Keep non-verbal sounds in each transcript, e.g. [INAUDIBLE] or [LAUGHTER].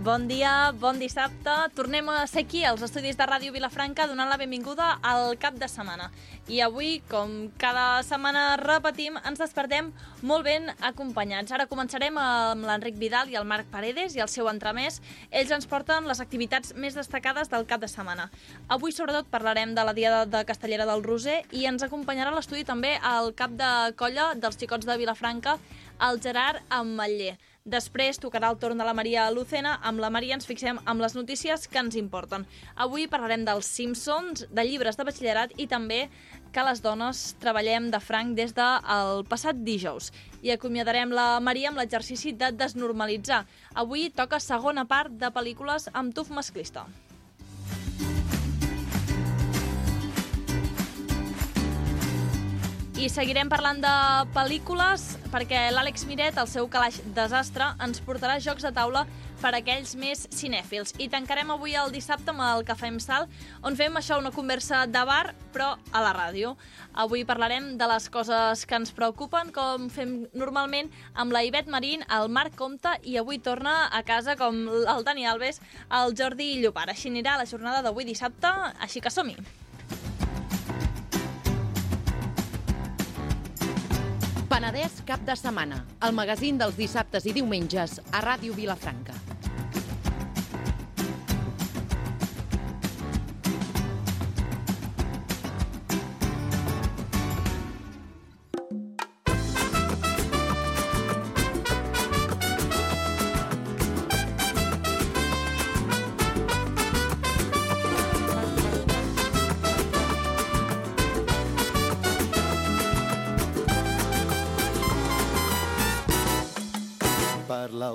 Bon dia, bon dissabte. Tornem a ser aquí, als estudis de Ràdio Vilafranca, donant la benvinguda al cap de setmana. I avui, com cada setmana repetim, ens despertem molt ben acompanyats. Ara començarem amb l'Enric Vidal i el Marc Paredes i el seu entremès. Ells ens porten les activitats més destacades del cap de setmana. Avui, sobretot, parlarem de la Diada de Castellera del Roser i ens acompanyarà l'estudi també el cap de colla dels xicots de Vilafranca, el Gerard Ametller. Després tocarà el torn de la Maria Lucena. Amb la Maria ens fixem amb les notícies que ens importen. Avui parlarem dels Simpsons, de llibres de batxillerat i també que les dones treballem de franc des del passat dijous. I acomiadarem la Maria amb l'exercici de desnormalitzar. Avui toca segona part de pel·lícules amb tuf masclista. I seguirem parlant de pel·lícules perquè l'Àlex Miret, el seu calaix desastre, ens portarà jocs de taula per a aquells més cinèfils. I tancarem avui el dissabte amb el Cafè amb Sal, on fem això una conversa de bar, però a la ràdio. Avui parlarem de les coses que ens preocupen, com fem normalment amb la Ivet Marín, el Marc Comte, i avui torna a casa, com el Dani Alves, el Jordi Llopar. Així anirà la jornada d'avui dissabte, així que som-hi. Penedès cap de setmana, el magazín dels dissabtes i diumenges a Ràdio Vilafranca.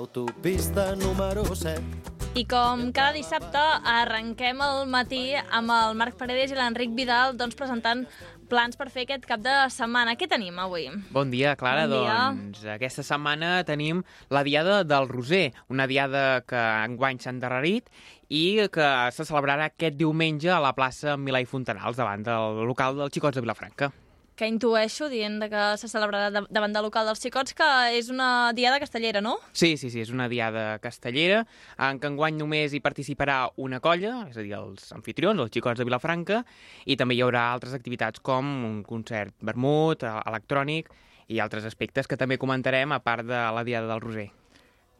L'autopista número 7. I com cada dissabte arrenquem el matí amb el Marc Paredes i l'Enric Vidal doncs, presentant plans per fer aquest cap de setmana. Què tenim avui? Bon dia, Clara. Bon dia. Doncs aquesta setmana tenim la Diada del Roser, una diada que enguany s'ha endarrerit i que se celebrarà aquest diumenge a la plaça Milà i Fontanals, davant del local dels Xicots de Vilafranca. Que intueixo, dient que se celebrarà davant del local dels xicots, que és una diada castellera, no? Sí, sí, sí, és una diada castellera en què enguany només hi participarà una colla, és a dir, els anfitrions, els xicots de Vilafranca, i també hi haurà altres activitats com un concert vermut, eh, electrònic i altres aspectes que també comentarem a part de la diada del Roser.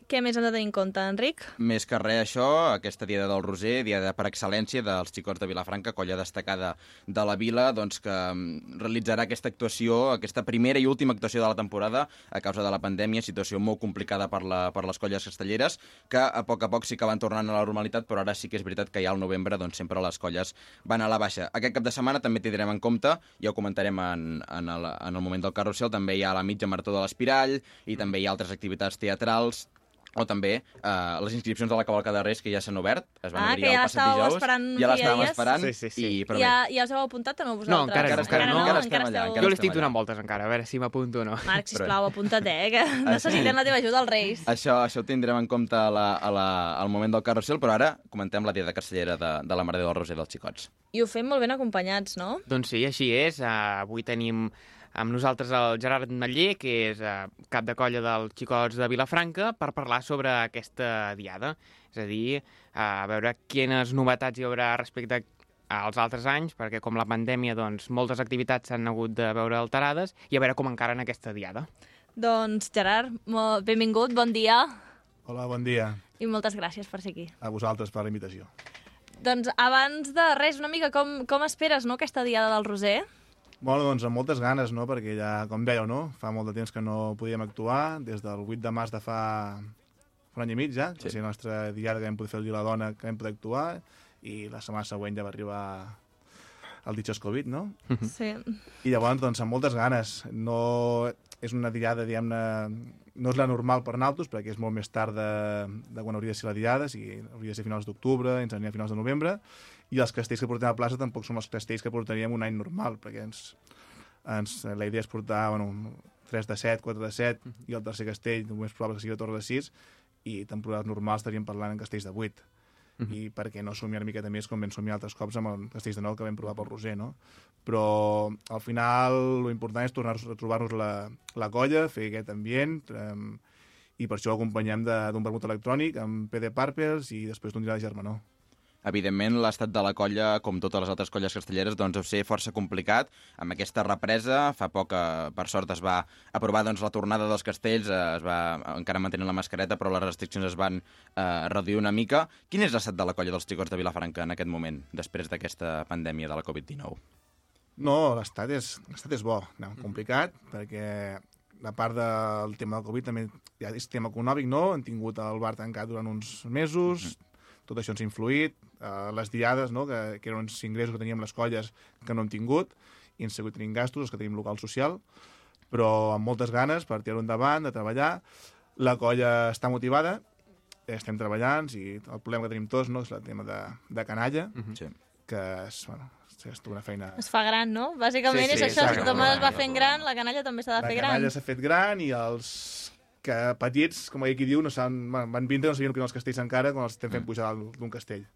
Què més hem de tenir en compte, Enric? Més que res això, aquesta Diada del Roser, diada per excel·lència dels xicots de Vilafranca, colla destacada de la vila, doncs que mm, realitzarà aquesta actuació, aquesta primera i última actuació de la temporada a causa de la pandèmia, situació molt complicada per, la, per les colles castelleres, que a poc a poc sí que van tornant a la normalitat, però ara sí que és veritat que ja al novembre doncs, sempre les colles van a la baixa. Aquest cap de setmana també tindrem en compte, ja ho comentarem en, en, el, en el moment del carrusel, també hi ha la mitja marató de l'Espirall i també hi ha altres activitats teatrals o també eh, les inscripcions a la cavalcada de Reis que ja s'han obert, es van Ah, obrir ja el passat dijous, esperant ja l'estàvem dies. esperant, Sí, sí, sí. i però ja, ja us heu apuntat o no vosaltres? No, encara no, encara no, encara estem allà, esteu- encara Jo estem li estic allà. donant voltes encara, a veure si m'apunto o no. Marc, sisplau, apunta't, eh, que [LAUGHS] necessitem la teva ajuda als Reis. això, això ho tindrem en compte a la, a la, al moment del carrusel, però ara comentem la diada castellera de, de la Mare del Roser dels Xicots. I ho fem molt ben acompanyats, no? Doncs sí, així és. Uh, avui tenim amb nosaltres el Gerard Matller, que és uh, cap de colla dels xicots de Vilafranca, per parlar sobre aquesta diada. És a dir, uh, a veure quines novetats hi haurà respecte als altres anys, perquè com la pandèmia, doncs, moltes activitats s'han hagut de veure alterades, i a veure com encara en aquesta diada. Doncs, Gerard, molt benvingut, bon dia, Hola, bon dia. i moltes gràcies per ser aquí. A vosaltres per la invitació. Doncs abans de res, una mica com, com esperes no, aquesta diada del Roser? Bueno, doncs amb moltes ganes, no?, perquè ja, com dèieu, no?, fa molt de temps que no podíem actuar, des del 8 de març de fa, fa un any i mig ja, sí. que va ser la nostra diada que vam poder fer el dia la dona, que vam poder actuar, i la setmana següent ja va arribar el ditxós Covid, no? Sí. I llavors, doncs, amb moltes ganes. No és una diada, diguem-ne, no és la normal per naltos, perquè és molt més tard de, de quan hauria de ser la diada, o sigui, hauria de ser finals d'octubre, ens aniria a finals de novembre, i els castells que portem a plaça tampoc són els castells que portaríem un any normal, perquè ens, ens, la idea és portar bueno, 3 de 7, 4 de 7, i el tercer castell només probable que sigui a Torre de 6, i temporades normals estaríem parlant en castells de 8 i perquè no somiar una miqueta més com vam somiar altres cops amb el Castells de Nou que vam provar pel Roser, no? Però al final lo important és tornar a trobar-nos la, la colla, fer aquest ambient, um, i per això ho acompanyem de- d'un vermut electrònic amb PD Parpers i després d'un dinar de germanor. Evidentment, l'estat de la colla, com totes les altres colles castelleres, doncs deu ser força complicat. Amb aquesta represa, fa poc, eh, per sort, es va aprovar doncs, la tornada dels castells, eh, es va encara mantenir la mascareta, però les restriccions es van eh, reduir una mica. Quin és l'estat de la colla dels xicots de Vilafranca en aquest moment, després d'aquesta pandèmia de la Covid-19? No, l'estat és, és bo, no, complicat, perquè a part del tema del Covid també ja és tema econòmic, no? Han tingut el bar tancat durant uns mesos, tot això ens ha influït, uh, les diades, no? que, que eren uns ingressos que teníem les colles que no hem tingut, i hem seguit tenint gastos, els que tenim local social, però amb moltes ganes per tirar-ho endavant, de treballar. La colla està motivada, estem treballant, i el problema que tenim tots no? és el tema de, de canalla, Sí. que és, bueno, és tota una feina Es fa gran, no? Bàsicament Sí, sí, és això, si tothom gran, es va la fent gran, la canalla també s'ha de la fer gran. canalla s'ha fet gran i els que petits, com aquí diu, no saben, van vindre, no sabien que eren els castells encara quan els estem fent pujar dalt d'un castell.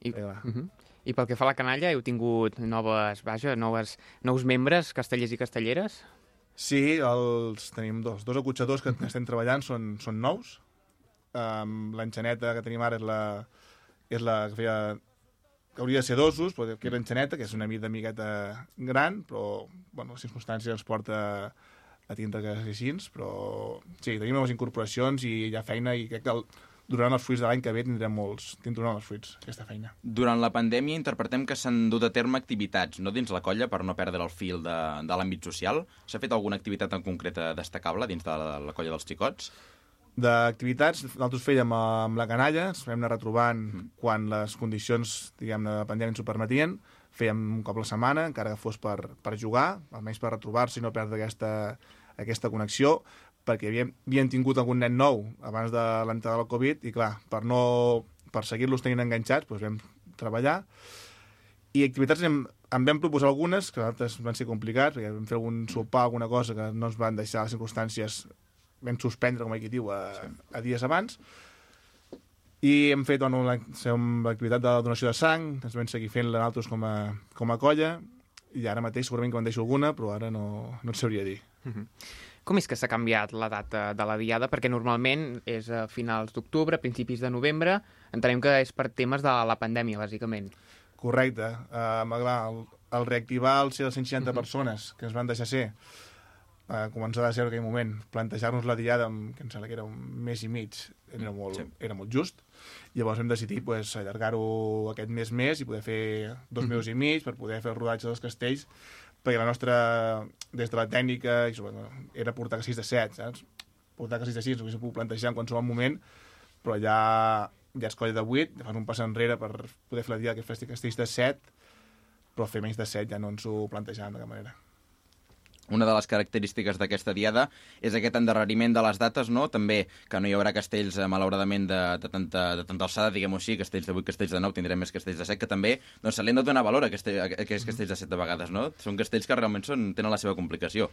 I, Eh, va. uh -huh. I pel que fa a la canalla, heu tingut noves, vaja, noves, nous membres, castellers i castelleres? Sí, els tenim dos. Dos acotxadors que estem treballant són, són nous. Um, L'enxaneta que tenim ara és la, és la que feia que hauria de ser dosos, però que era enxaneta, que és una mida amigueta gran, però bueno, les circumstàncies ens porta a tindre que ser així, però sí, tenim noves incorporacions i hi ha feina i crec que el, durant els fruits de l'any que ve tindrem molts, tindrem els fruits, aquesta feina. Durant la pandèmia interpretem que s'han dut a terme activitats, no dins la colla, per no perdre el fil de, de l'àmbit social. S'ha fet alguna activitat en concreta destacable dins de la, la colla dels xicots? d'activitats, nosaltres fèiem amb la canalla, ens vam anar retrobant quan les condicions, diguem-ne, de pandèmia ens ho permetien, fèiem un cop la setmana, encara que fos per, per jugar, almenys per retrobar-se i no perdre aquesta, aquesta connexió, perquè havíem, havíem tingut algun nen nou abans de l'entrada del Covid, i clar, per, no, per seguir-los tenint enganxats, doncs vam treballar, i activitats en, en vam proposar algunes, que a nosaltres van ser complicats, perquè vam fer algun sopar, alguna cosa que no ens van deixar les circumstàncies vam suspendre, com aquí diu, a, a dies abans. I hem fet bueno, l'activitat de donació de sang, ens vam seguir fent-la nosaltres com a, com a colla, i ara mateix segurament que me'n deixo alguna, però ara no, no et sabria dir. Com és que s'ha canviat la data de la diada? Perquè normalment és a finals d'octubre, principis de novembre. Entenem que és per temes de la pandèmia, bàsicament. Correcte. Uh, clar, el, el reactivar els 160 persones que ens van deixar ser, uh, començar de zero en aquell moment, plantejar-nos la diada, amb, que em sembla que era un mes i mig, era molt, Sí. era molt just. Llavors vam decidir pues, allargar-ho aquest mes més i poder fer dos mesos i mig per poder fer el rodatge dels castells, perquè la nostra, des de la tècnica, i era portar castells de 7, saps? Portar castells de 6, ho haguéssim pogut plantejar en qualsevol moment, però ja, ja es colla de 8, fas un pas enrere per poder fer la dia que fes castells de 7, però fer menys de 7 ja no ens ho plantejàvem de cap manera. Una de les característiques d'aquesta diada és aquest endarreriment de les dates, no? També que no hi haurà castells, eh, malauradament, de, de, tanta, de tanta alçada, diguem-ho així, castells de 8, castells de 9, tindrem més castells de 7, que també doncs, se li han de donar valor a, aquest, a aquests castells de 7 de vegades, no? Són castells que realment són, tenen la seva complicació.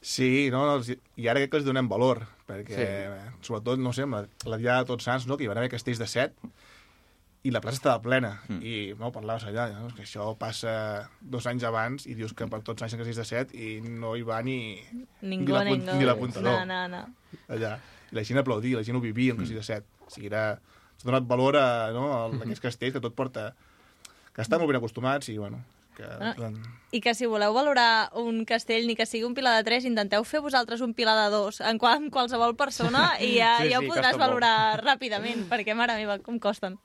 Sí, no, els, i ara crec que els donem valor, perquè, sí. sobretot, no sé, la, la Diada de Tots Sants, no, que hi van haver castells de 7, i la plaça estava plena, mm. i no, parlaves allà, no? que això passa dos anys abans i dius que per tots anys ha castells de 7 i no hi va ni, Ningú, ni, l'apuntador No, no, no. allà. I la gent aplaudia, la gent ho vivia, el castell de 7. O sigui, era... S'ha donat valor a, no, a [LAUGHS] aquests castells que tot porta... que estan molt ben acostumats i, bueno, que... Bueno, I que si voleu valorar un castell, ni que sigui un pilar de 3, intenteu fer vosaltres un pilar de 2 en, qual, en qualsevol persona i ja, Sí, ja ho sí, podràs costa molt. valorar ràpidament, perquè, mare meva, com costen.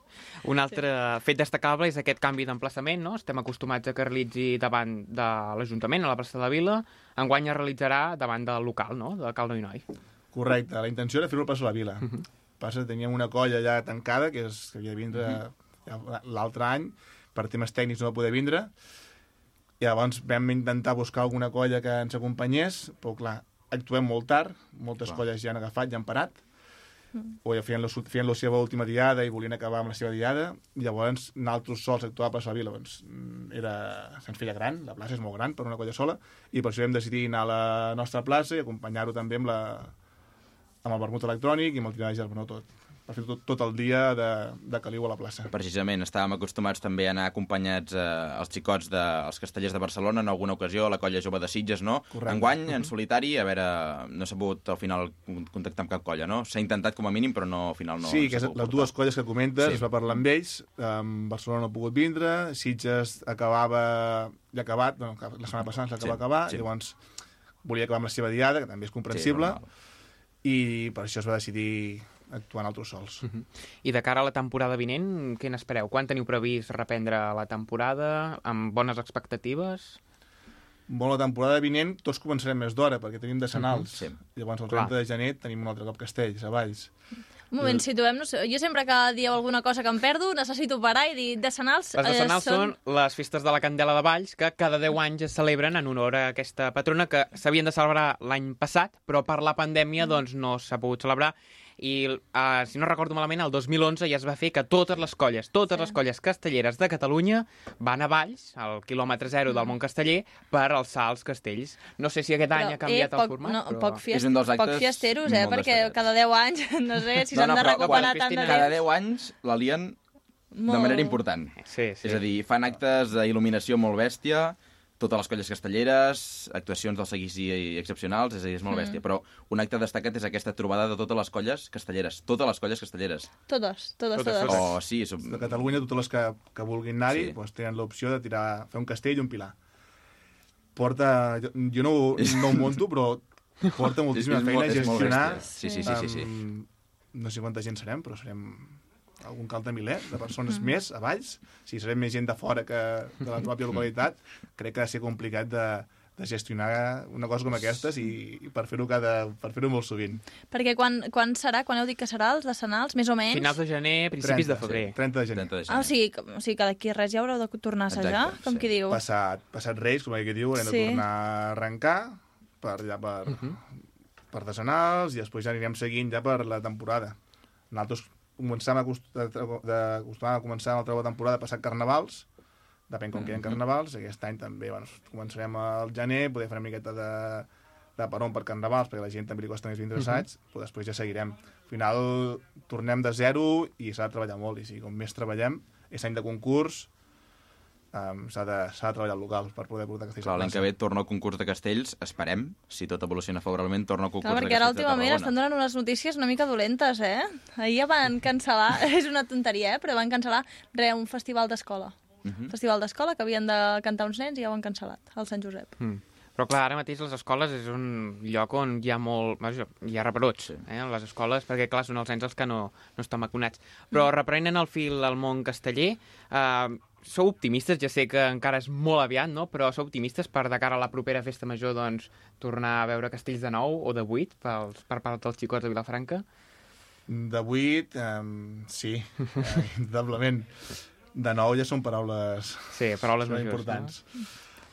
Un altre fet destacable és aquest canvi d'emplaçament, no? Estem acostumats a que realitzi davant de l'Ajuntament, a la plaça de la Vila. Enguany es realitzarà davant del local, no?, de Cal Noi. Correcte, la intenció era fer-ho a Plaça de la Vila. Uh -huh. Passa que teníem una colla ja tancada, que, és, que havia de vindre uh -huh. ja l'altre any, per temes tècnics no va poder vindre, i llavors vam intentar buscar alguna colla que ens acompanyés, però clar, actuem molt tard, moltes Clar. colles ja han agafat, ja han parat, o ja feien la, feien la seva última diada i volien acabar amb la seva diada, i llavors nosaltres sols actuar de la Vila, doncs, mm, era, se'ns feia gran, la plaça és molt gran per una colla sola, i per això vam decidir anar a la nostra plaça i acompanyar-ho també amb, la, amb el vermut electrònic i amb el tirar de germanó tot. Per fer tot, tot el dia de, de caliu a la plaça. Precisament, estàvem acostumats també a anar acompanyats eh, els xicots dels castellers de Barcelona en alguna ocasió, a la colla jove de Sitges, no? Correcte. Enguany, en solitari, a veure, no s'ha pogut al final contactar amb cap colla, no? S'ha intentat com a mínim, però no, al final no... sí, que és, les portar. dues colles que comentes, Sí. sí. es va parlar amb ells, um, Barcelona no ha pogut vindre, Sitges acabava, ja ha acabat, no, la setmana passada s'acaba Sí, d'acabar, sí. llavors volia acabar amb la seva diada, que també és comprensible, normal. i per això es va decidir actuar en altres sols. I de cara a la temporada vinent, què n'espereu? Quan teniu previst reprendre la temporada? Amb bones expectatives? Bueno, la temporada vinent tots començarem més d'hora, perquè tenim de Senals. sí. Llavors, el Clar. 30 de gener tenim un altre cop Castells, a Valls. Un moment, situem-nos. Jo sempre que dieu alguna cosa que em perdo, necessito parar i dir decenals... Les de eh, Senals són les festes de la Candela de Valls, que cada 10 anys es celebren en honor a aquesta patrona, que s'havien de celebrar l'any passat, però per la pandèmia doncs, no s'ha pogut celebrar. I, uh, si no recordo malament, el 2011 ja es va fer que totes les colles, totes Sí. les colles castelleres de Catalunya van a Valls, al quilòmetre zero Mm. del món casteller, per alçar els castells. No sé si aquest any ha canviat eh, poc, el format, no, però... Poc, fiest, És un dels poc actes fiesteros, eh? Perquè destacats. cada 10 anys, [LAUGHS] no sé si No, s'han no, de però- recuperar però tant de Cristina, Cada temps. 10 anys l'alien de Molt. manera important. Sí, sí. És a dir, fan actes d'il·luminació molt bèstia, totes les colles castelleres, actuacions del seguici excepcionals, és a dir, és molt bèstia. Però un acte destacat és aquesta trobada de totes les colles castelleres. Totes les colles castelleres. Totes, totes, Totes, totes. Oh, sí, som... De Catalunya, totes les que, que vulguin anar-hi Sí. doncs, tenen l'opció de tirar, fer un castell i un pilar. Porta... Jo, jo no, [LAUGHS] no ho monto, però porta moltíssima feina gestionar... Sí, sí, sí, sí, sí. amb- no sé quanta gent serem, però serem algun cal de miler de persones més a Valls. Si serem més gent de fora que de la pròpia localitat, crec que ha de ser complicat de, de gestionar una cosa com aquestes i, i per fer-ho cada per fer-ho molt sovint. Perquè quan, quan serà? Quan heu dit que serà, els decenals? Més o menys? Finals de gener, principis de febrer. Sí, 30 de gener. 30 de Ah, o gener. sigui, o sigui que d'aquí res ja haureu de tornar a assajar, Exacte, com sí. qui diu. passat, passat Reis, com aquí diu, haurem Sí. de tornar a arrencar per, ja per, per decenals i després ja anirem seguint ja per la temporada. Nosaltres començam a, acost- de, de, acostumàvem a començar la nova temporada passat carnavals, depèn com queden carnavals, aquest any també bueno, començarem al gener, poder fer una miqueta de, de peron per carnavals, perquè la gent també li costa més vindre assaig, però després ja seguirem. Al final tornem de zero i s'ha de treballar molt, i sí, com més treballem, és any de concurs, um, s'ha de, de treballar al local per poder portar castells Clar, a l'any que ve torna al concurs de castells, esperem, si tot evoluciona favorablement, torna al concurs Clar, de perquè ara castells últimament estan donant unes notícies una mica dolentes, eh? Ahir ja van cancel·lar, [LAUGHS] és una tonteria, eh? Però van cancel·lar re, un festival d'escola. Mhm. Festival d'escola que havien de cantar uns nens i ja ho han cancel·lat, al Sant Josep. Mm. Però clar, ara mateix les escoles és un lloc on hi ha molt... vaja, Hi ha rebrots, eh, a les escoles, perquè clar, són els nens els que no, no estan vacunats. Però reprenent el fil al món casteller, eh, sou optimistes, ja sé que encara és molt aviat, no? però sou optimistes per de cara a la propera festa major doncs, tornar a veure castells de nou o de vuit pels, per part dels xicots de Vilafranca? De 8, um, sí, eh, indudablement. De 9 ja són paraules Sí, paraules són majors. importants.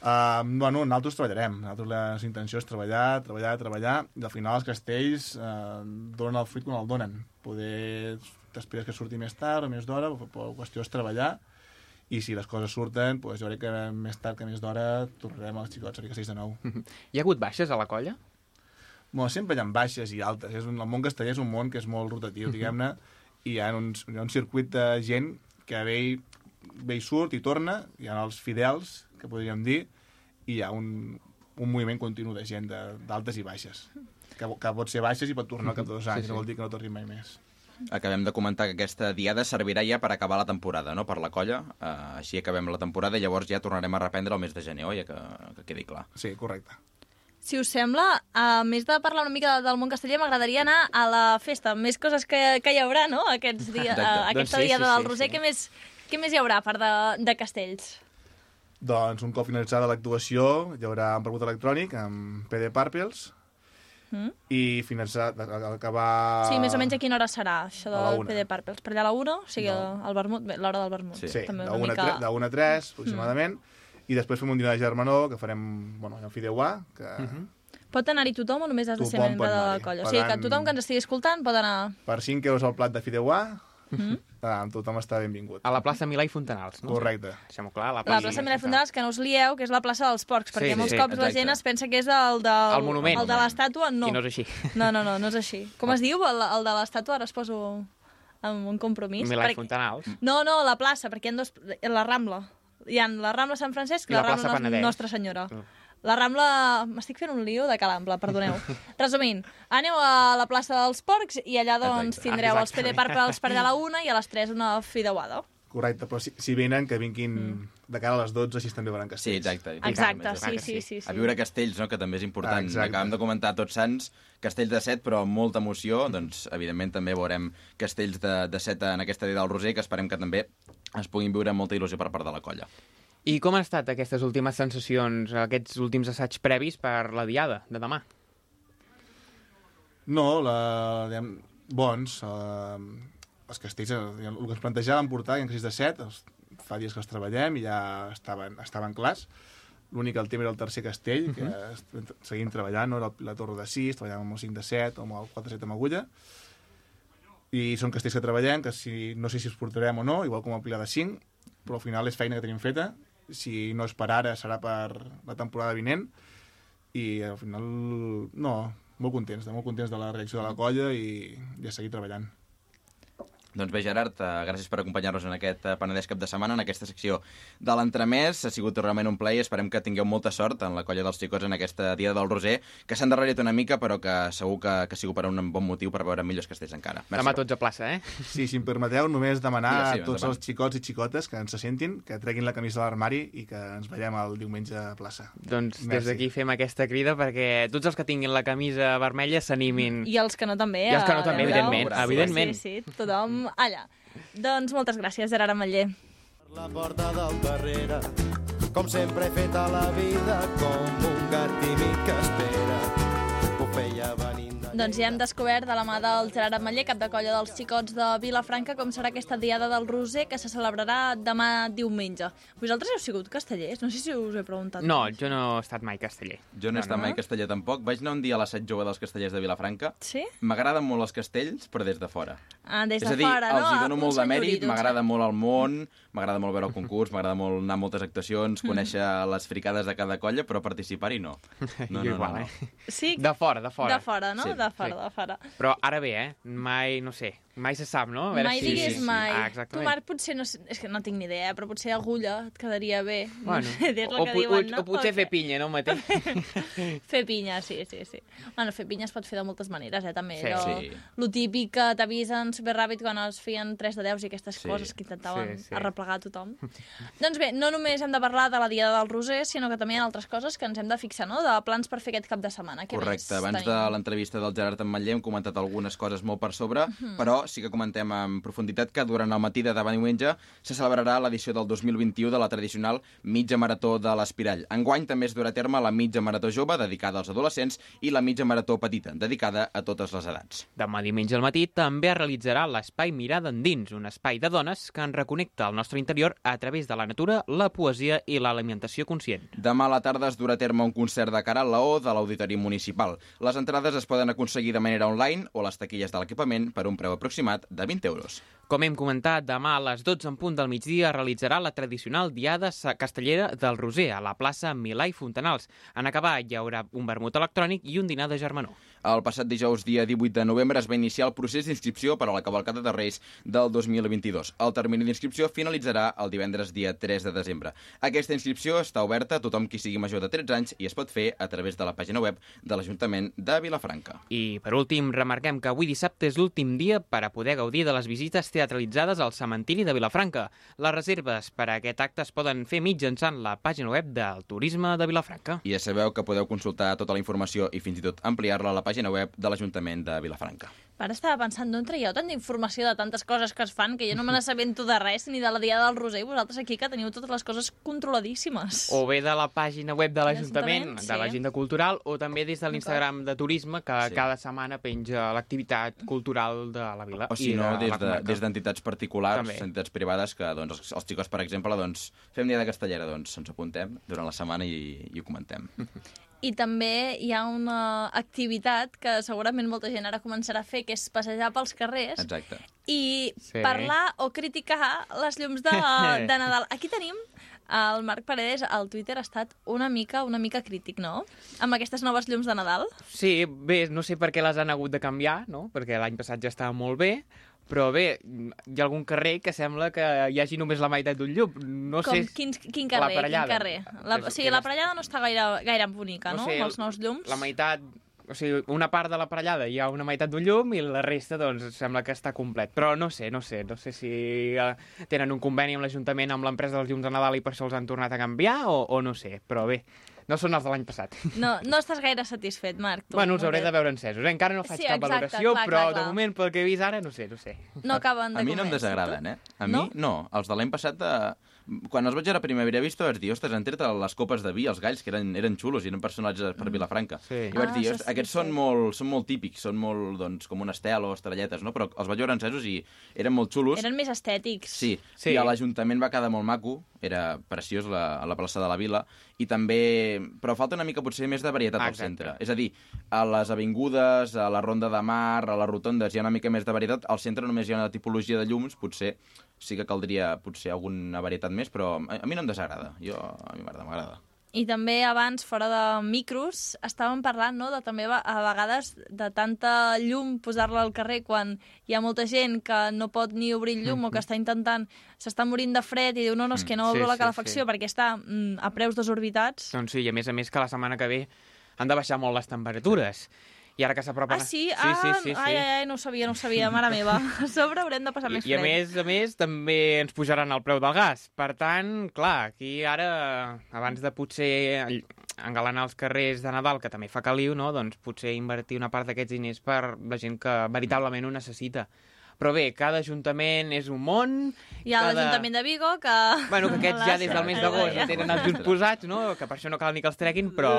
Uh, bueno, nosaltres treballarem. Nosaltres la intenció és treballar, treballar, treballar, i al final els castells uh, donen el fruit quan el donen. Poder t'espires que surti més tard o més d'hora, però la qüestió és treballar, i si les coses surten, doncs jo crec que més tard que més d'hora tornarem als xicots a castells de nou. No? Hi ha hagut baixes a la colla? Bueno, sempre hi ha baixes i altes. És un, el món casteller és un món que és molt rotatiu, diguem-ne, i hi ha, uns, hi ha un circuit de gent que ve i, ve i surt i torna, hi ha els fidels, que podríem dir, i hi ha un, un moviment continu de gent d'altes i baixes. Que, que pot ser baixes i pot tornar al cap de dos anys, Sí, sí. no vol dir que no torni mai més. Acabem de comentar que aquesta diada servirà ja per acabar la temporada, no?, per la colla. Uh, així acabem la temporada i llavors ja tornarem a reprendre el mes de gener, oi? Que, que quedi clar. Sí, correcte. Si us sembla, a més de parlar una mica del món casteller, m'agradaria anar a la festa. Més coses que, que hi haurà, no?, Aquests dia, Exacte. a, aquesta Doncs sí, diada sí, del sí, Roser. sí. Què, més, què més hi haurà a part de, de castells? Doncs un cop finalitzada l'actuació hi haurà un rebut electrònic amb PD Purples Mm? i finalitzar, acabar... Sí, més o menys a quina hora serà, això A la del. PD Purples? Per allà a la 1? O sigui, No. al vermut, l'hora del vermut. Sí. Sí, També de una 1 mica... a 3, de 1 a 3 aproximadament, i després fem un dinar de germanor que farem, bueno, en fideuà, que Pot anar-hi tothom o només has de ser membre de la colla? O sigui, que tothom que ens estigui escoltant pot anar... per 5 euros el plat de fideuà, Mm? Ah, tothom està benvingut. A la plaça Milà i Fontanals, no? Correcte. Deixem-ho clar, la La plaça, plaça Mira Fontanals, que no us lieu, que és la plaça dels porcs, perquè Sí, molts sí, cops la exacte. gent es pensa que és el, del, El monument. el de l'estàtua, no. I no és així. [LAUGHS] No, no, no, no és així. Com es diu, el, el de l'estàtua? Ara es poso amb un compromís. Milà i perquè- Fontanals. No, no, la plaça, perquè hi ha dos... La Rambla. Hi ha la Rambla Sant Francesc i I la, la plaça Rambla. Nostra Senyora. Mm. La Rambla... M'estic fent un lío de Calambla, perdoneu. Resumint, aneu a la plaça dels Porcs i allà doncs Exacte. tindreu els. PD Park per allà a la una i a les 3 una fideuada. Correcte, però si, si venen, que vinguin de cara a les 12, així també veuran Sí, castells. exacte. Exacte, Més, sí, sí, sí. sí, sí. A viure Castells, no? que també és important. Ah, exacte. Acabem de comentar tots Sants, Castells de Set, però amb molta emoció. Doncs, evidentment, també veurem Castells de, de Set en aquesta dia del Roser, que esperem que també es puguin viure amb molta il·lusió per part de la colla. I com han estat aquestes últimes sensacions, aquests últims assaigs previs per la diada de demà? No, la, diguem, bons. Eh, els castells, eh, el que ens plantejàvem portar, ha castells de set, els, fa dies que els treballem i ja estaven, estaven clars. L'únic, el tema era el tercer castell, que est- seguim treballant, no? Era la torre de 6, treballàvem amb el 5 de 7 o amb el 4 de 7 amb agulla. I són castells que treballem, que si, no sé si els portarem o no, igual com el Pilar de 5, però al final és feina que tenim feta. Si no és per ara, serà per la temporada vinent. I al final, no, molt contents, molt contents de la reacció de la colla i, i a seguir treballant. Doncs bé, Gerard, eh, gràcies per acompanyar-nos en aquest eh, Penedès cap de setmana, en aquesta secció de l'entremès. Ha sigut realment un plaer. Esperem que tingueu molta sort en la colla dels xicots en aquesta dia del Roser, que s'ha endarrerit una mica, però que segur que, que sigut per un bon motiu per veure millors castells encara. Merci. Demà tots a plaça, eh? Sí, si em permeteu, només demanar Digues, sí, a tots els xicots i xicotes que ens se sentin, que treguin la camisa de l'armari i que ens veiem el diumenge a plaça. Doncs des Merci. d'aquí fem aquesta crida perquè tots els que tinguin la camisa vermella s'animin. I els que no també. I els que no també, evidentment, Sí, evidentment. Sí, sí, tothom allà. Doncs moltes gràcies, Gerard Ametller. La porta del darrere, com sempre he fet a la vida, com un gat tímid que espera. Ho feia venint de Doncs ja hem descobert de la mà del Gerard Ametller, cap de colla dels xicots de Vilafranca, com serà aquesta diada del Roser que se celebrarà demà diumenge. Vosaltres heu sigut castellers? No sé si us he preguntat. No, jo no he estat mai casteller. Jo no he estat no? mai Casteller tampoc. Vaig anar un dia a l'assaig jove dels castellers de Vilafranca. Sí? M'agraden molt els castells, però des de fora. Ah, des és de a dir, fora, no? els hi dono Un molt de mèrit, m'agrada molt el món, m'agrada molt veure el concurs, m'agrada molt anar a moltes actuacions, conèixer les fricades de cada colla, però participar-hi no. [LAUGHS] No, no, igual, no, no. eh? Sí, De fora, de fora. de fora, no? Sí, de fora, sí. de fora. Però ara bé, eh? Mai, no sé, mai se sap, no? A veure mai si... diguis sí, sí. mai. Ah, tu. Marc, potser no... És que no tinc ni idea, però potser agulla et quedaria bé. Bueno, no [LAUGHS] sé, dir o, el que diuen, o, no? o potser O fer pinya, no, mateix? [LAUGHS] Fer pinya, sí, sí, sí. Bueno, fer pinya es pot fer de moltes maneres, eh, també. Sí, Allò, sí. Lo típic que t'avisen superràpid quan es feien 3 de 10 i aquestes Sí. coses que intentaven Sí, sí. arreplegar tothom. [LAUGHS] doncs bé, no només hem de parlar de la Diada del Roser, sinó que també hi ha altres coses que ens hem de fixar, no?, de plans per fer aquest cap de setmana. Què Correcte, abans de tenim? l'entrevista del Gerard Ametller hem comentat algunes coses molt per sobre, Mhm. però sí que comentem en profunditat que durant el matí de demà diumenge se celebrarà l'edició del 2021 de la tradicional mitja marató de l'Espirall. Enguany també es durà a terme la mitja marató jove, dedicada als adolescents, i la mitja marató petita, dedicada a totes les edats. Demà diumenge al matí també es realitzarà l'Espai Mirada Endins, un espai de dones que ens reconnecta al nostre interior a través de la natura, la poesia i l'alimentació conscient. Demà a la tarda es durà a terme un concert de cara al Laó de l'Auditori Municipal. Les entrades es poden aconseguir de manera online o les taquilles de l'equipament per un preu aproximat de 20 euros. Com hem comentat, demà a les 12 en punt del migdia realitzarà la tradicional Diada Castellera del Roser a la plaça Milà i Fontanals. En acabar hi haurà un vermut electrònic i un dinar de germanor. El passat dijous, dia 18 de novembre, es va iniciar el procés d'inscripció per a la cavalcada de Reis del 2022. El termini d'inscripció finalitzarà el divendres dia 3 de desembre. Aquesta inscripció està oberta a tothom qui sigui major de 13 anys i es pot fer a través de la pàgina web de l'Ajuntament de Vilafranca. I, per últim, remarquem que avui dissabte és l'últim dia per a poder gaudir de les visites teatralitzades al cementiri de Vilafranca. Les reserves per a aquest acte es poden fer mitjançant la pàgina web del Turisme de Vilafranca. I ja sabeu que podeu consultar tota la informació i fins i tot ampliar-la a la pàgina web de l'Ajuntament de Vilafranca. Ara estava pensant, d'on traieu tanta informació de tantes coses que es fan que jo no me n'assabento de res, ni de la Diada del Roser, i vosaltres aquí que teniu totes les coses controladíssimes. O bé de la pàgina web de l'Ajuntament, L'Ajuntament, de sí. l'agenda cultural, o també des de l'Instagram de Turisme, que Sí. cada setmana penja l'activitat cultural de la vila O si no, de des de- des d'entitats particulars, També. entitats privades, que doncs, els, els xicos, per exemple, doncs, fem dia de castellera, doncs ens apuntem durant la setmana i, i ho comentem. [LAUGHS] I també hi ha una activitat que segurament molta gent ara començarà a fer, que és passejar pels carrers Exacte. i Sí. parlar o criticar les llums de, [LAUGHS] de Nadal. Aquí tenim el Marc Paredes, al Twitter ha estat una mica una mica crític, no? Amb aquestes noves llums de Nadal. Sí, bé, no sé per què les han hagut de canviar, no? Perquè l'any passat ja estava molt bé, Però bé, hi ha algun carrer que sembla que hi hagi només la meitat d'un llum. No Com, sé... quin, quin carrer? l'aparellada. Quin carrer? La, o sigui, que l'aparellada no està gaire, gaire bonica, no? sé, Amb els nous llums. La meitat... O sigui, una part de l'aparellada hi ha una meitat d'un llum i la resta, doncs, sembla que està complet. Però no sé, no sé. No sé si eh, tenen un conveni amb l'Ajuntament, amb l'empresa dels llums de Nadal i per això els han tornat a canviar, o, o no sé. Però bé, no són els de l'any passat. No, no estàs gaire satisfet, Marc. Tu, bueno, els hauré de veure encesos. Eh? Encara no faig Sí, cap exacte, valoració, clar, però clar, de clar. moment, pel que he vist ara, no sé, no sé. No acaben de A mi no em desagraden, eh? A No? mi, no. Els de l'any passat, eh, quan els vaig veure a Primavera Vista, vaig dir, ostres, han tret les copes de vi, els galls, que eren, eren xulos i eren personatges per Vilafranca. Sí. I vaig Ah, dir, això "Ostres, sí, aquests sí. són molt, són molt típics, són molt, doncs, com un estel o estrelletes, no? Però els vaig veure encesos i eren molt xulos. Eren més estètics. Sí, Sí. sí. i a l'Ajuntament va quedar molt maco, era preciós la, a la plaça de la Vila, i també... Però falta una mica potser més de varietat al Exacte. centre. És a dir, a les avingudes, a la Ronda de Mar, a les rotondes hi ha una mica més de varietat, al centre només hi ha una tipologia de llums, potser sí que caldria potser alguna varietat més, però a, a mi no em desagrada. Jo, a mi m'agrada, m'agrada. I també abans, fora de micros, estàvem parlant no, de també a vegades de tanta llum posar-la al carrer quan hi ha molta gent que no pot ni obrir el llum o que està intentant, s'està morint de fred i diu no, no, és que no Mm, sí, obro la sí, calefacció sí. perquè està mm, a preus desorbitats. Doncs sí, i a més a més que la setmana que ve han de baixar molt les temperatures. I ara que s'apropen... Ah, sí? sí, ah, sí, sí, sí. ai, ai, ai, no ho sabia, no ho sabia, mare meva. [LAUGHS] A sobre haurem de passar més I, I a fred. més a més també ens pujaran el preu del gas. Per tant, clar, aquí ara, abans de potser engalanar els carrers de Nadal, que també fa caliu, no? doncs potser invertir una part d'aquests diners per la gent que veritablement ho necessita. Però bé, cada ajuntament és un món... Hi ha cada... l'Ajuntament de Vigo que... Bueno, que aquests ja des del mes d'agost ja tenen els junts posats, no? Que per això no cal ni que els treguin, però,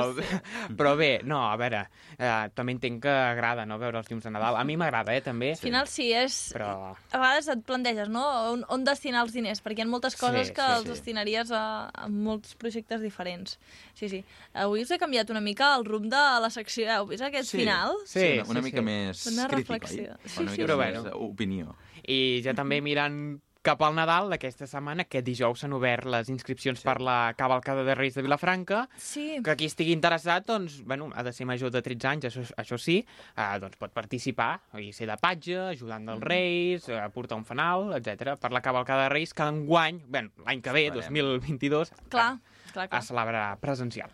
però bé, no, a veure, eh, també entenc que agrada, no?, veure els llums de Nadal. A mi m'agrada, eh, també. Al final sí, és... Però... A vegades et planteges, no?, on, on destinar els diners, perquè hi ha moltes coses Sí, que sí, els sí. destinaries a, a molts projectes diferents. Sí, sí. Avui us he canviat una mica el rumb de la secció. Heu vist aquest final? Sí, una, una sí, mica sí. més Una crítica, reflexió. oi? Sí, una sí, mica sí. més Però eh, opinió. I ja també mirant cap al Nadal d'aquesta setmana, aquest dijous s'han obert les inscripcions sí. per la cavalcada de Reis de Vilafranca, Sí. que qui estigui interessat, doncs, bueno, ha de ser major de 13 anys, això, això sí, eh, doncs pot participar, i ser de patge, ajudant dels Reis, eh, portar un fanal, etc. Per la cavalcada de Reis, cada enguany, bueno, l'any que ve, Esperem. 2022, Clar, clar, clar. es celebra presencial.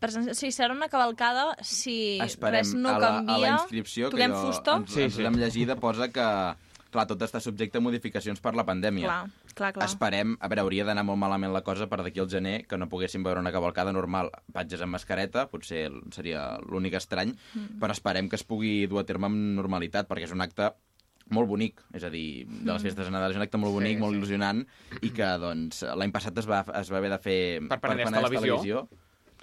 Presen- Sí, serà una cavalcada si Esperem res no a, la, canvia. a la inscripció, que jo, fusta. ens, Sí, ens sí. l'hem llegida, posa que clar, tot està subjecte a modificacions per la pandèmia. Clar, clar, clar. Esperem, a veure, hauria d'anar molt malament la cosa per d'aquí al gener que no poguéssim veure una cavalcada normal. Patges amb mascareta, potser seria l'únic estrany, mm. però esperem que es pugui dur a terme amb normalitat, perquè és un acte molt bonic, és a dir, de les festes de Nadal és un acte molt bonic, Sí, molt sí. il·lusionant, i que doncs l'any passat es va, es va haver de fer Per Penedès Televisió.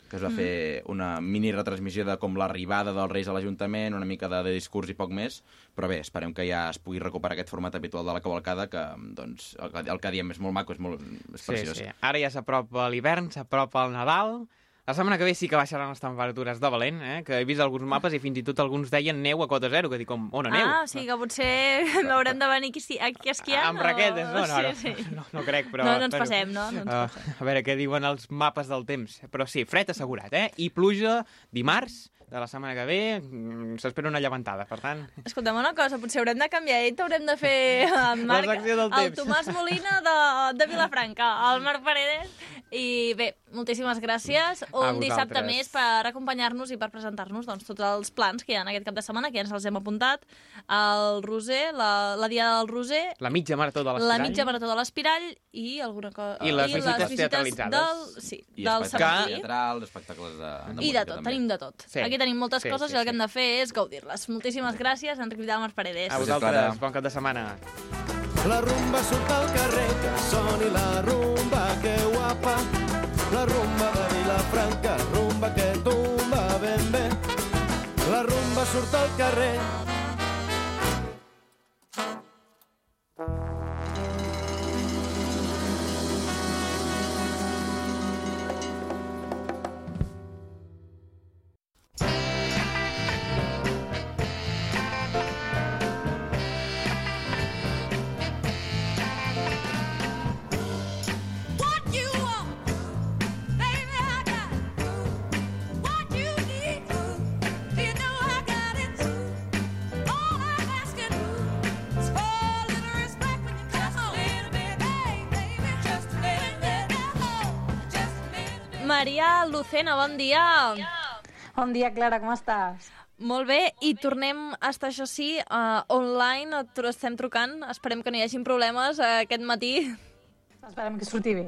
Que es va fer una mini retransmissió de com l'arribada dels Reis a l'Ajuntament, una mica de, de discurs i poc més, però bé, esperem que ja es pugui recuperar aquest format habitual de la cavalcada, que doncs, el, el que diem és molt maco, és, molt, és Sí, preciós. sí. Ara ja s'apropa l'hivern, s'apropa el Nadal... La setmana que ve sí que baixaran les temperatures de valent, eh? que he vist alguns mapes i fins i tot alguns deien neu a cota zero, que dic, com, on a neu? Ah, sí, que potser [LAUGHS] haurem de venir aquí, aquí esquiant. Amb raquetes, no, no, no, [LAUGHS] Sí, sí. no, no crec, però... No, no ens però- passem, no, no ens Ah, passem. a veure què diuen els mapes del temps. Però sí, fred assegurat, eh? I pluja dimarts de la setmana que ve, mm, s'espera una llevantada, per tant... Escolta'm una cosa, potser haurem de canviar i t'haurem de fer [LAUGHS] en Marc, secció del el temps. Tomàs Molina de, de Vilafranca, el Marc Paredes. I bé, moltíssimes gràcies. Un vosaltres. dissabte més per acompanyar-nos i per presentar-nos doncs, tots els plans que hi ha en aquest cap de setmana, que ja ens els hem apuntat. El Roser, la, la Diada del Roser, La mitja marató de l'Espirall... la mitja marató de l'Espirall i alguna cosa... I les visites teatralitzades. Del, sí, I del espectacles cementiri. teatrals, espectacles de, de I de tot, també. tenim de tot. Sí. Aquí tenim moltes Sí, coses sí, i el que sí. hem de fer és gaudir-les. Moltíssimes gràcies, Enric Vidal Marparedes. A Gràcies, vosaltres, bon cap de setmana. La rumba surt al carrer, que soni la rumba, que guapa. La rumba de Vilafranca, rumba que tumba ben bé. La rumba surt al carrer, Lucena, bon dia. Bon dia, Clara, com estàs? Molt bé, i tornem a estar, això sí, uh, online, estem trucant, esperem que no hi hagin problemes uh, aquest matí. Esperem que surti bé.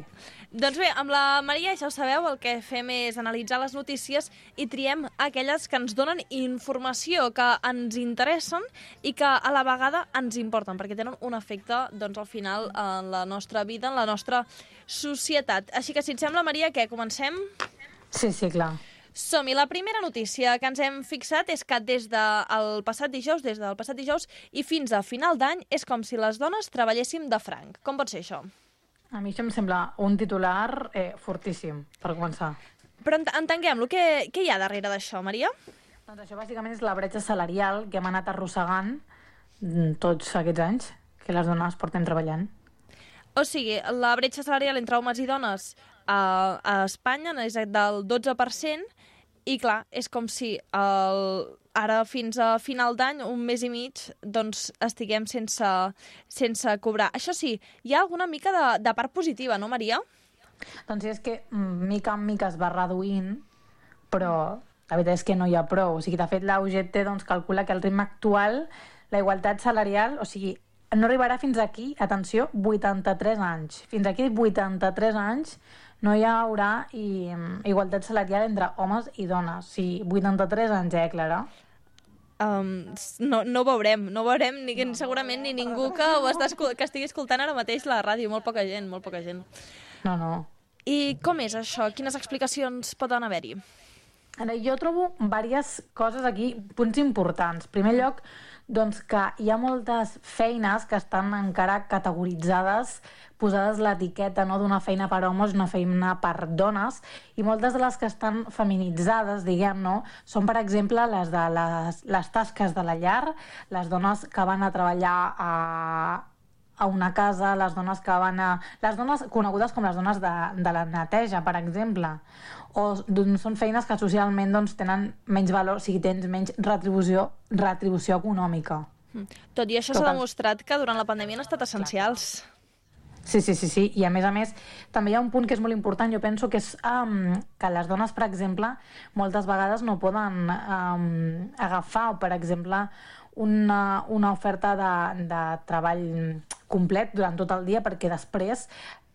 Doncs bé, amb la Maria, ja ho sabeu, el que fem és analitzar les notícies i triem aquelles que ens donen informació, que ens interessen i que a la vegada ens importen, perquè tenen un efecte, doncs, al final, en la nostra vida, en la nostra societat. Així que, si et sembla, Maria, què, comencem? Sí, sí, clar. Som-hi. La primera notícia que ens hem fixat és que des del passat dijous, des del passat dijous i fins a final d'any, és com si les dones treballéssim de franc. Com pot ser això? A mi això em sembla un titular eh, fortíssim, per començar. Però ent entenguem-lo. Què, què hi ha darrere d'això, Maria? Doncs això bàsicament és la bretxa salarial que hem anat arrossegant mm, tots aquests anys que les dones portem treballant. O sigui, la bretxa salarial entre homes i dones a, a Espanya és del 12%, i clar, és com si el, ara fins a final d'any, un mes i mig, doncs estiguem sense, sense cobrar. Això sí, hi ha alguna mica de, de part positiva, no, Maria? Doncs és que mica en mica es va reduint, però la veritat és que no hi ha prou. O sigui, de fet, la doncs, calcula que al ritme actual la igualtat salarial, o sigui, no arribarà fins aquí, atenció, 83 anys. Fins aquí 83 anys no hi haurà i, igualtat salarial entre homes i dones. Sigui, 83 anys, eh, Clara? Um, no, no ho veurem, no ho veurem ni, no, segurament ni ningú que, ho està, que estigui escoltant ara mateix la ràdio, molt poca gent, molt poca gent. No, no. I com és això? Quines explicacions poden haver-hi? Ara, jo trobo diverses coses aquí, punts importants. En primer lloc, doncs que hi ha moltes feines que estan encara categoritzades, posades l'etiqueta no, d'una feina per homes una feina per dones, i moltes de les que estan feminitzades, diguem, no, són, per exemple, les de les, les tasques de la llar, les dones que van a treballar a, a una casa, les dones que van a... Les dones conegudes com les dones de, de la neteja, per exemple. O doncs, són feines que socialment doncs, tenen menys valor, o sigui, tens menys retribució, retribució econòmica. Tot i això s'ha demostrat que durant la pandèmia han estat essencials. Sí, sí, sí, sí. I a més a més, també hi ha un punt que és molt important, jo penso que és um, que les dones, per exemple, moltes vegades no poden um, agafar, per exemple, una, una oferta de, de treball complet durant tot el dia perquè després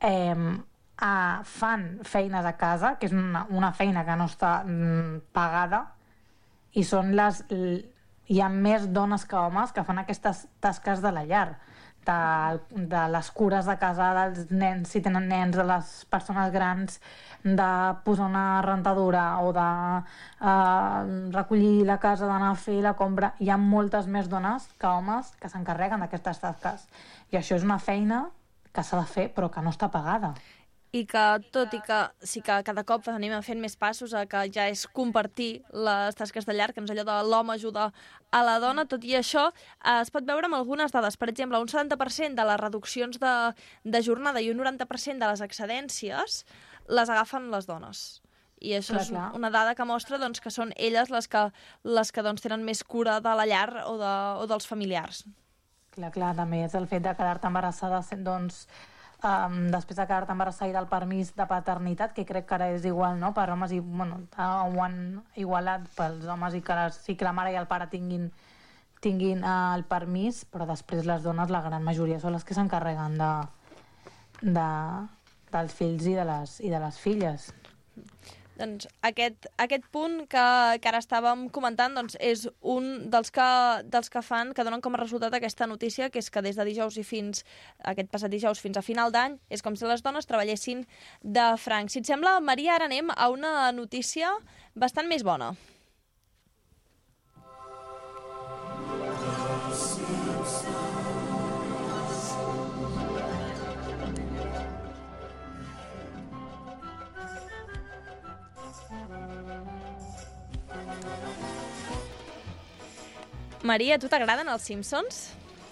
eh, uh, fan feines a casa, que és una, una feina que no està mm, pagada, i són les... Hi ha més dones que homes que fan aquestes tasques de la llar de, de les cures de casa dels nens, si tenen nens, de les persones grans, de posar una rentadura o de eh, recollir la casa, d'anar a fer la compra. Hi ha moltes més dones que homes que s'encarreguen d'aquestes tasques. I això és una feina que s'ha de fer però que no està pagada. I que, tot i que sí que cada cop anem fent més passos a que ja és compartir les tasques de llar, que és allò de l'home ajuda a la dona, tot i això eh, es pot veure amb algunes dades. Per exemple, un 70% de les reduccions de, de jornada i un 90% de les excedències les agafen les dones. I això Clar, és clar. una dada que mostra doncs, que són elles les que, les que doncs, tenen més cura de la llar o, de, o dels familiars. Clar, clar, també és el fet de quedar-te embarassada, doncs, um, després de quedar-te embarassada del permís de paternitat, que crec que ara és igual, no?, per homes i, bueno, ho han igualat pels homes i que, les, sí que la mare i el pare tinguin, tinguin uh, el permís, però després les dones, la gran majoria, són les que s'encarreguen de, de, dels fills i de les, i de les filles. Doncs aquest, aquest punt que, que ara estàvem comentant doncs, és un dels que, dels que fan, que donen com a resultat aquesta notícia, que és que des de dijous i fins, aquest passat dijous fins a final d'any, és com si les dones treballessin de franc. Si et sembla, Maria, ara anem a una notícia bastant més bona. Maria, a tu t'agraden els Simpsons?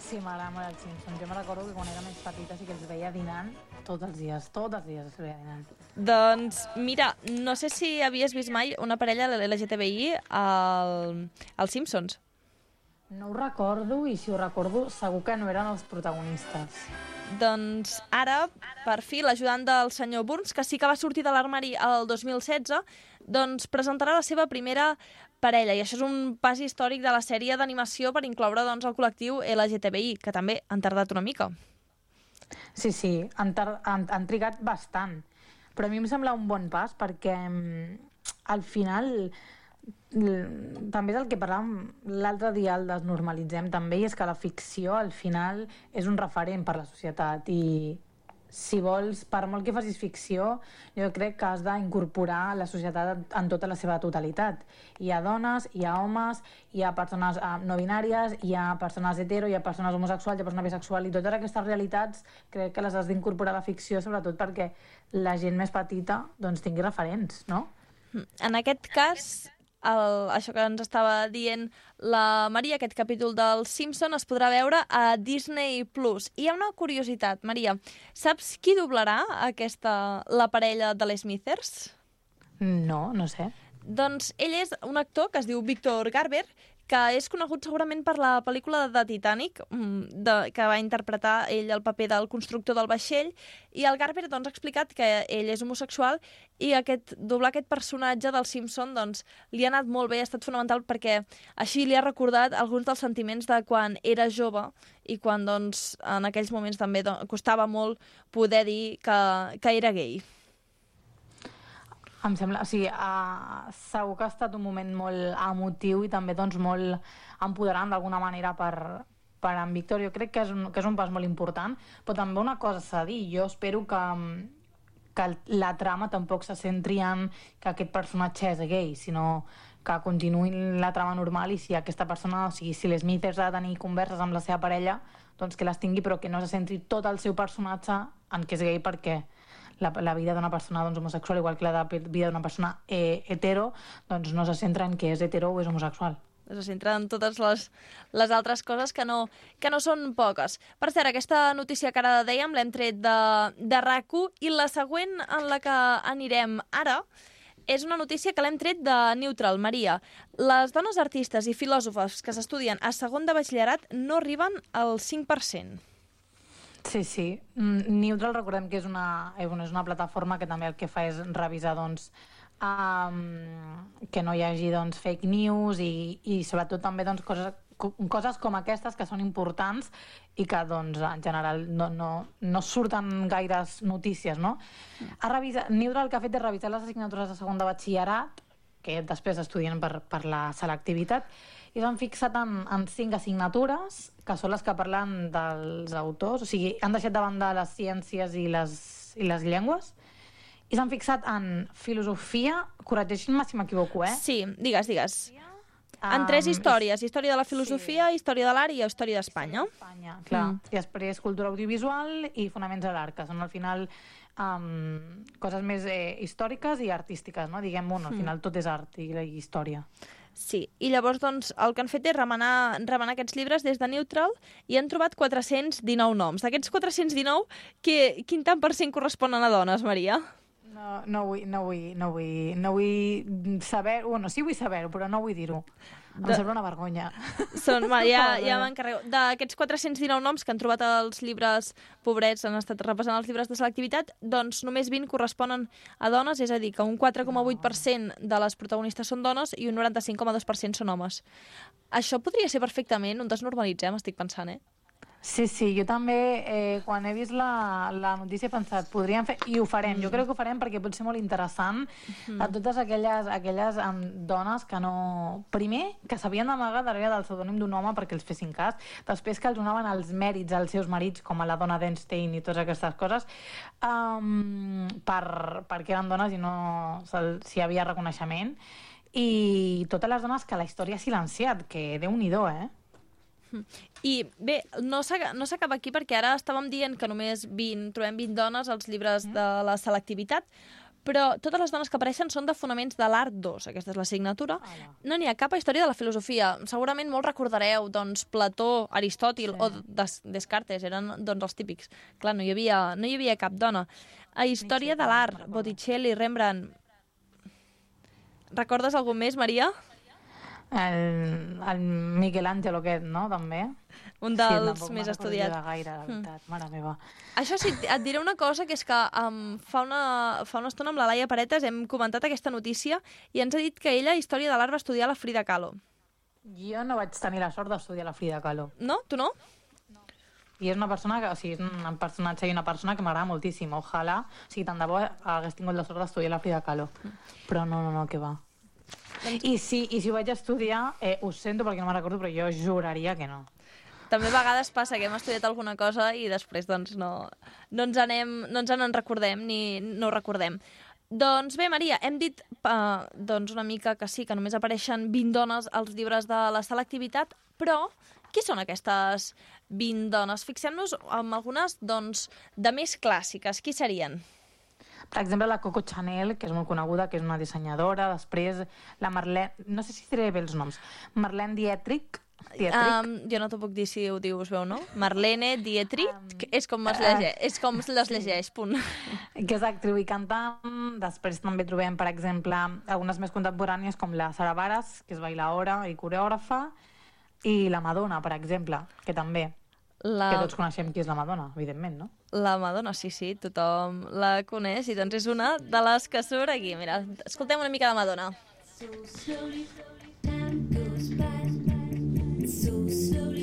Sí, m'agrada molt els Simpsons. Jo me recordo que quan era més petita sí que els veia dinant tots els dies, tots els dies els veia dinant. Doncs mira, no sé si havies vist mai una parella de l'LGTBI al, als Simpsons. No ho recordo i si ho recordo segur que no eren els protagonistes. Doncs ara, per fi, l'ajudant del senyor Burns, que sí que va sortir de l'armari el 2016, doncs presentarà la seva primera parella, i això és un pas històric de la sèrie d'animació per incloure doncs, el col·lectiu LGTBI, que també han tardat una mica. Sí, sí, han, han, han trigat bastant. Però a mi em sembla un bon pas perquè mm, al final també és el que parlàvem l'altre dia el desnormalitzem també i és que la ficció al final és un referent per la societat i si vols, per molt que facis ficció, jo crec que has d'incorporar la societat en tota la seva totalitat. Hi ha dones, hi ha homes, hi ha persones eh, no binàries, hi ha persones hetero, hi ha persones homosexuals, hi ha persones bisexuals, i totes aquestes realitats crec que les has d'incorporar a la ficció, sobretot perquè la gent més petita doncs, tingui referents, no? En aquest cas, el, això que ens estava dient la Maria, aquest capítol del Simpson es podrà veure a Disney+. Plus. I hi ha una curiositat, Maria. Saps qui doblarà aquesta, la parella de les Smithers? No, no sé. Doncs ell és un actor que es diu Víctor Garber, que és conegut segurament per la pel·lícula de Titanic, mm, de, que va interpretar ell el paper del constructor del vaixell, i el Garber doncs, ha explicat que ell és homosexual i aquest, doblar aquest personatge del Simpson doncs, li ha anat molt bé, ha estat fonamental perquè així li ha recordat alguns dels sentiments de quan era jove i quan doncs, en aquells moments també doncs, costava molt poder dir que, que era gay. Em sembla, o sigui, uh, segur que ha estat un moment molt emotiu i també doncs, molt empoderant d'alguna manera per, per en Víctor. Jo crec que és, un, que és un pas molt important, però també una cosa s'ha de dir, jo espero que, que la trama tampoc se centri en que aquest personatge és gay, sinó que continuï la trama normal i si aquesta persona, o sigui, si l'Smithers ha de tenir converses amb la seva parella, doncs que les tingui, però que no se centri tot el seu personatge en que és gay perquè la, la vida d'una persona doncs, homosexual, igual que la de, vida d'una persona eh, hetero, doncs no se centra en que és hetero o és homosexual. se centra en totes les, les altres coses que no, que no són poques. Per cert, aquesta notícia que ara dèiem l'hem tret de, de rac i la següent en la que anirem ara és una notícia que l'hem tret de Neutral, Maria. Les dones artistes i filòsofes que s'estudien a segon de batxillerat no arriben al 5%. Sí, sí. Mm, Neutral, recordem que és una, eh, és una plataforma que també el que fa és revisar doncs, um, que no hi hagi doncs, fake news i, i sobretot també doncs, coses, co- coses com aquestes que són importants i que doncs, en general no, no, no surten gaires notícies. No? Ha revisat, Neutral el que ha fet és revisar les assignatures de segon de batxillerat que després estudien per, per la selectivitat, i s'han fixat en, en cinc assignatures, que són les que parlen dels autors, o sigui, han deixat de banda les ciències i les, i les llengües, i s'han fixat en filosofia, corregeixin-me si m'equivoco, eh? Sí, digues, digues. En tres històries, història de la filosofia, història de l'art i història d'Espanya. Espanya, clar. Mm. I després cultura audiovisual i fonaments de l'art, que són al final um, coses més eh, històriques i artístiques, no? Diguem, bueno, al final tot és art i, i història. Sí, i llavors doncs, el que han fet és remenar, remenar aquests llibres des de Neutral i han trobat 419 noms. D'aquests 419, que, quin tant per cent corresponen a dones, Maria? No, no, vull, no, vull, no, vull, no vull saber... Bueno, sí vull saber-ho, però no vull dir-ho. Em De- sembla una vergonya. Són, va, ja, [LAUGHS] ja m'encarrego. D'aquests 419 noms que han trobat els llibres pobrets, han estat repassant els llibres de selectivitat, doncs només 20 corresponen a dones, és a dir, que un 4,8% de les protagonistes són dones i un 95,2% són homes. Això podria ser perfectament un desnormalitzem, estic pensant, eh? Sí, sí, jo també, eh, quan he vist la, la notícia, he pensat, podríem fer... I ho farem, jo crec que ho farem perquè pot ser molt interessant a totes aquelles, aquelles um, dones que no... Primer, que s'havien d'amagar darrere del pseudònim d'un home perquè els fessin cas, després que els donaven els mèrits als seus marits, com a la dona d'Einstein i totes aquestes coses, um, per, perquè eren dones i no s'hi havia reconeixement, i totes les dones que la història ha silenciat, que déu-n'hi-do, eh? I bé, no s'aca- no s'acaba aquí perquè ara estàvem dient que només 20, trobem 20 dones als llibres de la selectivitat, però totes les dones que apareixen són de fonaments de l'art 2, aquesta és la signatura. No n'hi ha cap a història de la filosofia. Segurament molt recordareu, doncs, Plató, Aristòtil sí. o Des Descartes, eren doncs, els típics. Clar, no hi havia, no hi havia cap dona. A història de l'art, Botticelli, Rembrandt... Recordes algun més, Maria? El, el Miguel Ángel aquest, no?, també. Un Sí, dels me'n més estudiats. gaire, la veritat, mare meva. Això sí, et diré una cosa, que és que um, fa, una, fa una estona amb la Laia Paretes hem comentat aquesta notícia i ens ha dit que ella Història de l'Art va estudiar la Frida Kahlo. Jo no vaig tenir la sort d'estudiar la Frida Kahlo. No? Tu no? I és una persona que, o sigui, és un personatge i una persona que m'agrada moltíssim. Ojalà, o sigui, tant de bo hagués tingut la sort d'estudiar la Frida Kahlo. Però no, no, no, que va. I si, I si ho vaig estudiar, eh, ho sento perquè no me'n recordo, però jo juraria que no. També a vegades passa que hem estudiat alguna cosa i després doncs, no, no, ens, anem, no ens en recordem ni no ho recordem. Doncs bé, Maria, hem dit uh, doncs una mica que sí, que només apareixen 20 dones als llibres de la selectivitat, però qui són aquestes 20 dones? Fixem-nos en algunes doncs, de més clàssiques. Qui serien? Per exemple, la Coco Chanel, que és molt coneguda, que és una dissenyadora. Després, la Marlene... No sé si diré bé els noms. Marlene Dietrich. Dietrich. Um, jo no t'ho puc dir si ho dius bé o no. Marlene Dietrich, um, és, com es uh, llegeix, és com es les llegeix, punt. [LAUGHS] que és actriu i cantant. Després també trobem, per exemple, algunes més contemporànies com la Sara Baras, que és bailaora i coreògrafa, i la Madonna, per exemple, que també. La... Que tots coneixem qui és la Madonna, evidentment, no? La Madonna, sí, sí, tothom la coneix i doncs és una de les que surt aquí. Mira, escoltem una mica de Madonna. So slowly, time goes by. So slowly,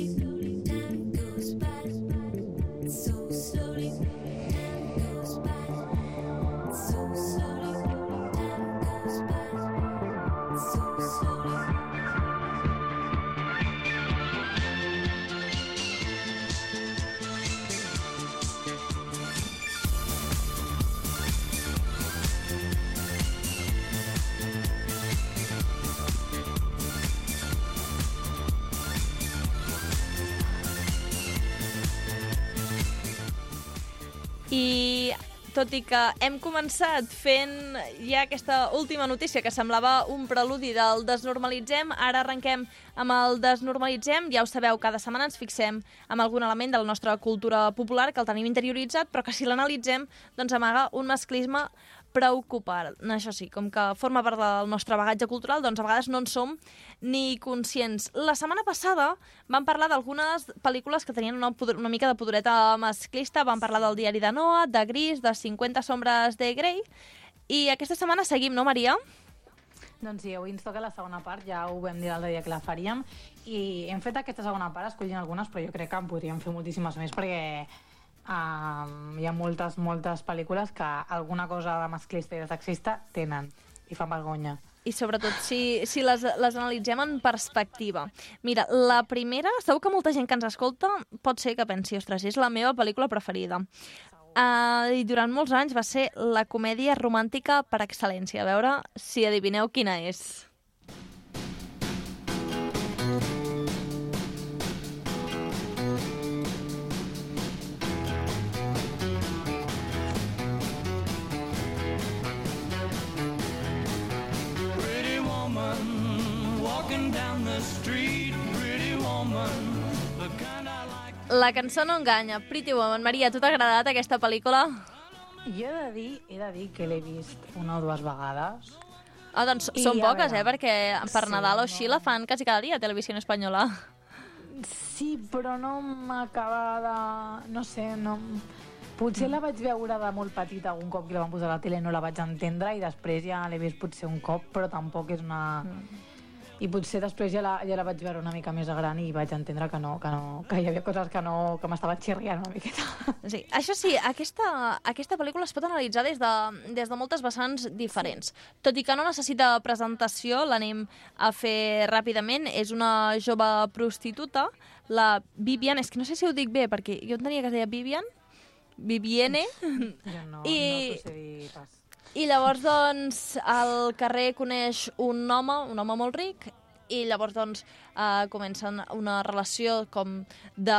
tot i que hem començat fent ja aquesta última notícia que semblava un preludi del Desnormalitzem, ara arrenquem amb el Desnormalitzem. Ja ho sabeu, cada setmana ens fixem en algun element de la nostra cultura popular que el tenim interioritzat, però que si l'analitzem doncs amaga un masclisme preocupant. Això sí, com que forma part del nostre bagatge cultural, doncs a vegades no en som ni conscients. La setmana passada vam parlar d'algunes pel·lícules que tenien una, una mica de podereta masclista. Vam parlar del diari de Noah, de Gris, de 50 sombres de Grey. I aquesta setmana seguim, no, Maria? Doncs sí, avui ens toca la segona part, ja ho vam dir l'altre dia que la faríem, i hem fet aquesta segona part escollint algunes, però jo crec que en podríem fer moltíssimes més, perquè um, hi ha moltes, moltes pel·lícules que alguna cosa de masclista i de sexista tenen, i fan vergonya. I sobretot si, si les, les analitzem en perspectiva. Mira, la primera, segur que molta gent que ens escolta pot ser que pensi, ostres, és la meva pel·lícula preferida. Uh, I durant molts anys va ser la comèdia romàntica per excel·lència. A veure si adivineu quina és. La cançó no enganya, Pretty Woman. Maria, a tu t'ha agradat aquesta pel·lícula? Jo he de dir, he de dir que l'he vist una o dues vegades. Ah, doncs I són poques, veure, eh? Perquè per sí, Nadal o així no. la fan quasi cada dia a Televisió Espanyola. Sí, però no m'acaba de... No sé, no... Potser la vaig veure de molt petita algun cop que la van posar a la tele no la vaig entendre i després ja l'he vist potser un cop, però tampoc és una... I potser després ja la, ja la vaig veure una mica més gran i vaig entendre que no, que, no, que hi havia coses que, no, que m'estava xirriant una miqueta. Sí, això sí, aquesta, aquesta pel·lícula es pot analitzar des de, des de moltes vessants diferents. Tot i que no necessita presentació, l'anem a fer ràpidament. És una jove prostituta, la Vivian, és que no sé si ho dic bé, perquè jo entenia que es deia Vivian, Vivienne, Jo no, I- no t'ho sé dir pas. I llavors, doncs, al carrer coneix un home, un home molt ric, i llavors, doncs, eh, comencen una relació com de,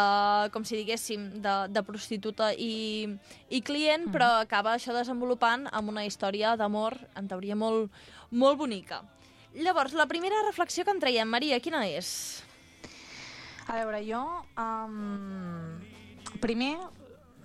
com si diguéssim, de, de prostituta i, i client, però acaba això desenvolupant amb una història d'amor, en teoria, molt, molt bonica. Llavors, la primera reflexió que en traiem, Maria, quina és? A veure, jo... Um, primer,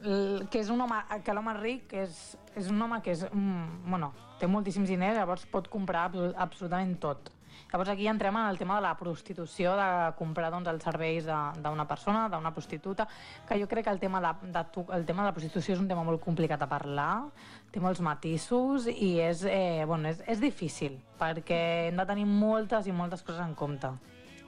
que és un home, que l'home ric és, és un home que és, mm, bueno, té moltíssims diners, llavors pot comprar abso- absolutament tot. Llavors aquí entrem en el tema de la prostitució, de comprar doncs, els serveis d'una persona, d'una prostituta, que jo crec que el tema, de, de, el tema de la prostitució és un tema molt complicat a parlar, té molts matisos i és, eh, bueno, és, és difícil, perquè hem de tenir moltes i moltes coses en compte.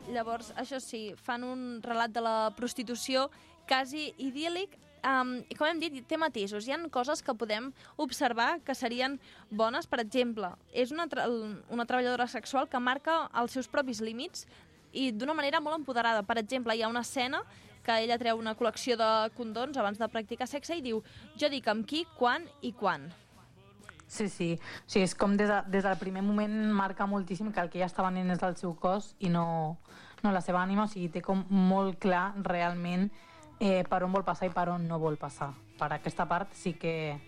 Llavors, això sí, fan un relat de la prostitució quasi idíl·lic, um, com hem dit, té matisos. Hi han coses que podem observar que serien bones. Per exemple, és una, tra una treballadora sexual que marca els seus propis límits i d'una manera molt empoderada. Per exemple, hi ha una escena que ella treu una col·lecció de condons abans de practicar sexe i diu jo dic amb qui, quan i quan. Sí, sí. O sigui, és com des, de, des del primer moment marca moltíssim que el que ja està venint és el seu cos i no, no la seva ànima. O sigui, té com molt clar realment eh, per on vol passar i per on no vol passar. Per aquesta part sí que,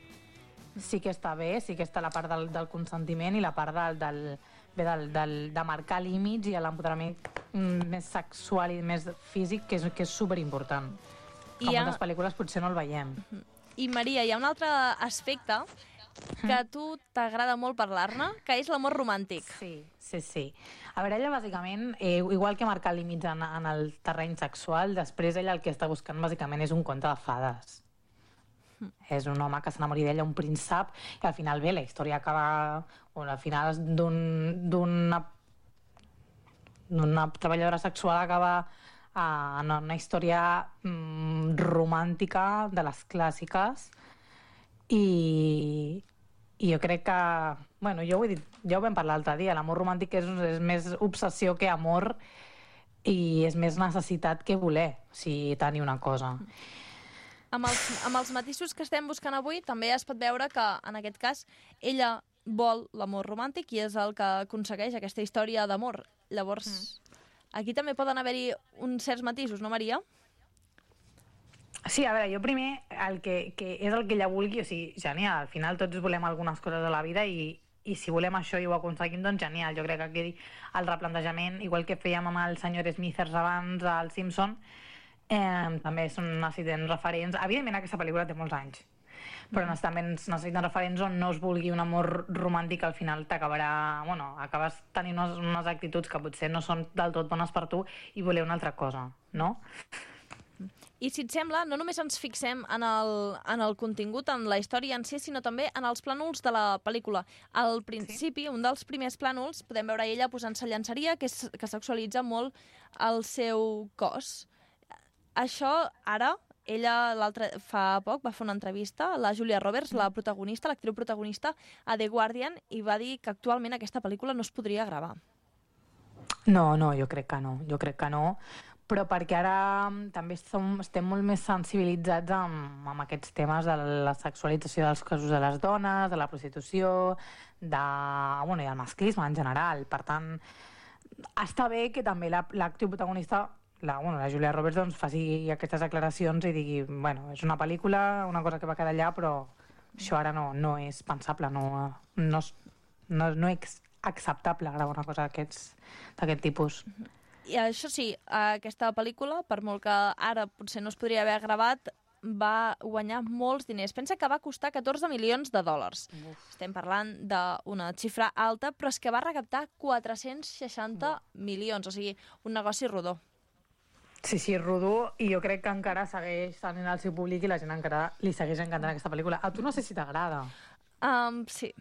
sí que està bé, sí que està la part del, del consentiment i la part del, del, bé, del, del, de marcar límits i l'empoderament mm, més sexual i més físic, que és, que és superimportant. I Que a ha- moltes pel·lícules potser no el veiem. I Maria, hi ha un altre aspecte que a tu t'agrada molt parlar-ne, que és l'amor romàntic. Sí, sí, sí. A veure, ella bàsicament, eh, igual que marcar límits en, en el terreny sexual, després ella el que està buscant bàsicament és un conte de fades. És un home que s'enamori d'ella, un príncep, i al final bé, la història acaba... Bueno, al final és d'un- d'una d'una treballadora sexual acaba uh, en una història mm, romàntica de les clàssiques i, i jo crec que, bueno, jo ho he dit, ja ho vam parlar l'altre dia, l'amor romàntic és, és més obsessió que amor i és més necessitat que voler, o sigui, tenir una cosa. Amb els, amb els matisos que estem buscant avui, també es pot veure que, en aquest cas, ella vol l'amor romàntic i és el que aconsegueix aquesta història d'amor. Llavors, mm. aquí també poden haver-hi uns certs matisos, no, Maria? Sí, a veure, jo primer, el que, que és el que ella vulgui, o sigui, genial, al final tots volem algunes coses de la vida i, i si volem això i ho aconseguim, doncs genial. Jo crec que aquí el replantejament, igual que fèiem amb el senyor Smithers abans, al Simpson, eh, també són necessitem referents. Evidentment, aquesta pel·lícula té molts anys, però mm. també necessiten referents on no es vulgui un amor romàntic al final t'acabarà... Bueno, acabes tenint unes, unes actituds que potser no són del tot bones per tu i voler una altra cosa, no? I si et sembla, no només ens fixem en el, en el contingut, en la història en si, sinó també en els plànols de la pel·lícula. Al principi, sí. un dels primers plànols, podem veure ella posant-se llançaria, que, és, que sexualitza molt el seu cos. Això, ara, ella l'altre fa poc va fer una entrevista, la Julia Roberts, la protagonista, l'actriu protagonista, a The Guardian, i va dir que actualment aquesta pel·lícula no es podria gravar. No, no, jo crec que no, jo crec que no, però perquè ara mm, també som, estem molt més sensibilitzats amb, amb aquests temes de la sexualització dels casos de les dones, de la prostitució, de, bueno, i del masclisme en general. Per tant, està bé que també la- l'actriu protagonista la, bueno, la Julia Roberts doncs, faci aquestes declaracions i digui, bueno, és una pel·lícula, una cosa que va quedar allà, però això ara no, no és pensable, no, no, no, no és acceptable gravar una cosa d'aquest tipus. I això sí, aquesta pel·lícula, per molt que ara potser no es podria haver gravat, va guanyar molts diners. Pensa que va costar 14 milions de dòlars. Uf. Estem parlant d'una xifra alta, però és que va recaptar 460 Uf. milions, o sigui, un negoci rodó. Sí, sí, rodó, i jo crec que encara segueix tenint el seu públic i la gent encara li segueix encantant aquesta pel·lícula. A tu no sé si t'agrada. Um, sí.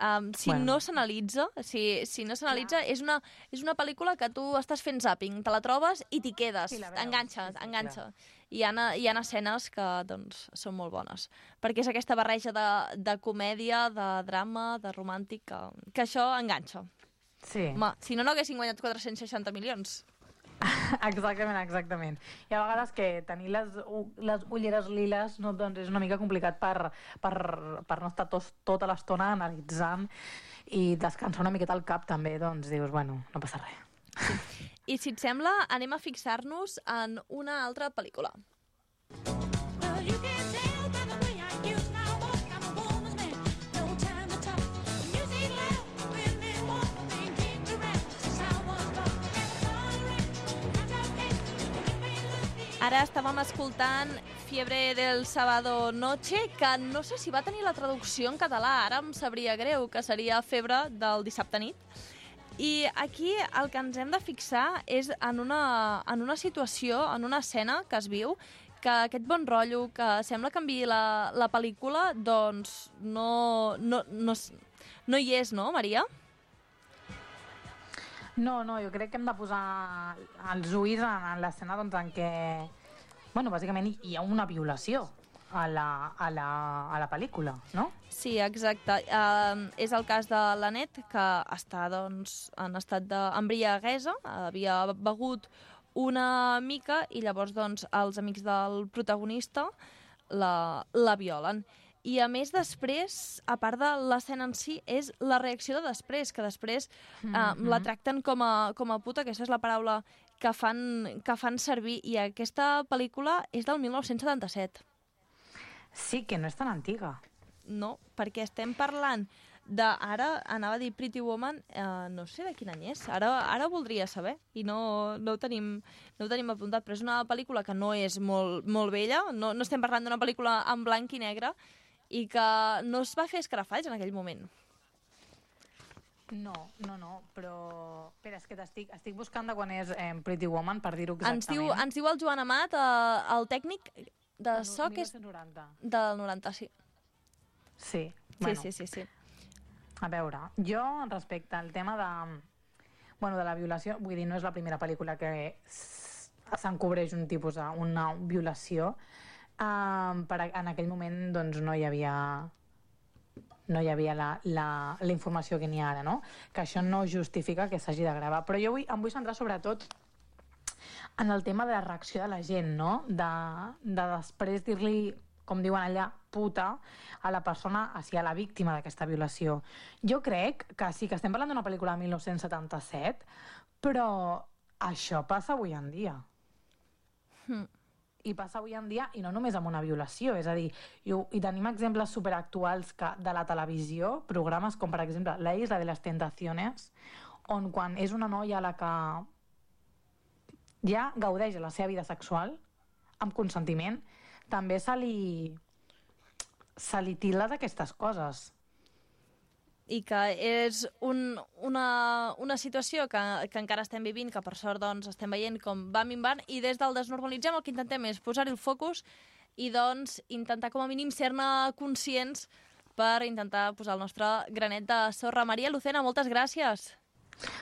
Um, si Bueno. bueno. no s'analitza, si, si no s'analitza, és, una, és una pel·lícula que tu estàs fent zapping, te la trobes i t'hi quedes, veus, enganxa, sí, sí, enganxa. clar. Hi ha, hi ha escenes que doncs, són molt bones, perquè és aquesta barreja de, de comèdia, de drama, de romàntic, que, que això enganxa. Sí, Home, si no, no haguessin guanyat 460 milions. [LAUGHS] exactament, exactament. I a vegades que tenir les, les ulleres liles no, doncs és una mica complicat per, per, per no estar tos, tota l'estona analitzant i descansar una miqueta al cap també, doncs dius, bueno, no passa res. I si et sembla, anem a fixar-nos en una altra pel·lícula. Ara estàvem escoltant Fiebre del Sábado Noche, que no sé si va tenir la traducció en català, ara em sabria greu, que seria Febre del dissabte nit. I aquí el que ens hem de fixar és en una, en una situació, en una escena que es viu, que aquest bon rotllo, que sembla que enviï la, la pel·lícula, doncs no, no, no, no hi és, no, Maria? No, no, jo crec que hem de posar els ulls en, en l'escena doncs, en què, bueno, bàsicament hi, ha una violació a la, a la, a la pel·lícula, no? Sí, exacte. Uh, és el cas de l'Anet, que està doncs, en estat d'embriaguesa, havia begut una mica i llavors doncs, els amics del protagonista la, la violen. I a més després, a part de l'escena en si, és la reacció de després, que després eh, la tracten com a, com a puta, aquesta és la paraula que fan, que fan servir, i aquesta pel·lícula és del 1977. Sí, que no és tan antiga. No, perquè estem parlant de, ara, anava a dir Pretty Woman, eh, no sé de quin any és, ara, ara voldria saber, i no, no, ho tenim, no ho tenim apuntat, però és una pel·lícula que no és molt, molt vella, no, no estem parlant d'una pel·lícula en blanc i negre, i que no es va fer escarafalls en aquell moment. No, no, no, però... Espera, és que t'estic estic buscant de quan és eh, Pretty Woman, per dir-ho exactament. Ens diu, ens diu el Joan Amat, eh, el tècnic de No, so, que és 1990. del 90, sí. Sí, Sí, bueno, sí, sí, sí. a veure, jo respecte al tema de, bueno, de la violació, vull dir, no és la primera pel·lícula que s'encobreix un tipus una violació, um, per, a- en aquell moment doncs, no hi havia no hi havia la, la, la informació que n'hi ha ara, no? Que això no justifica que s'hagi de gravar. Però jo vull, em vull centrar sobretot en el tema de la reacció de la gent, no? De, de després dir-li, com diuen allà, puta, a la persona, sigui, a la víctima d'aquesta violació. Jo crec que sí, que estem parlant d'una pel·lícula de 1977, però això passa avui en dia. I passa avui en dia, i no només amb una violació, és a dir, i, i tenim exemples superactuals que, de la televisió, programes com, per exemple, La Isla de les Tentaciones, on quan és una noia la que ja gaudeix de la seva vida sexual, amb consentiment, també se li, se li tila d'aquestes coses. I que és un, una, una situació que, que encara estem vivint, que per sort doncs, estem veient com va minvant, i des del Desnormalitzem el que intentem és posar-hi el focus i doncs intentar com a mínim ser-ne conscients per intentar posar el nostre granet de sorra. Maria Lucena, moltes gràcies.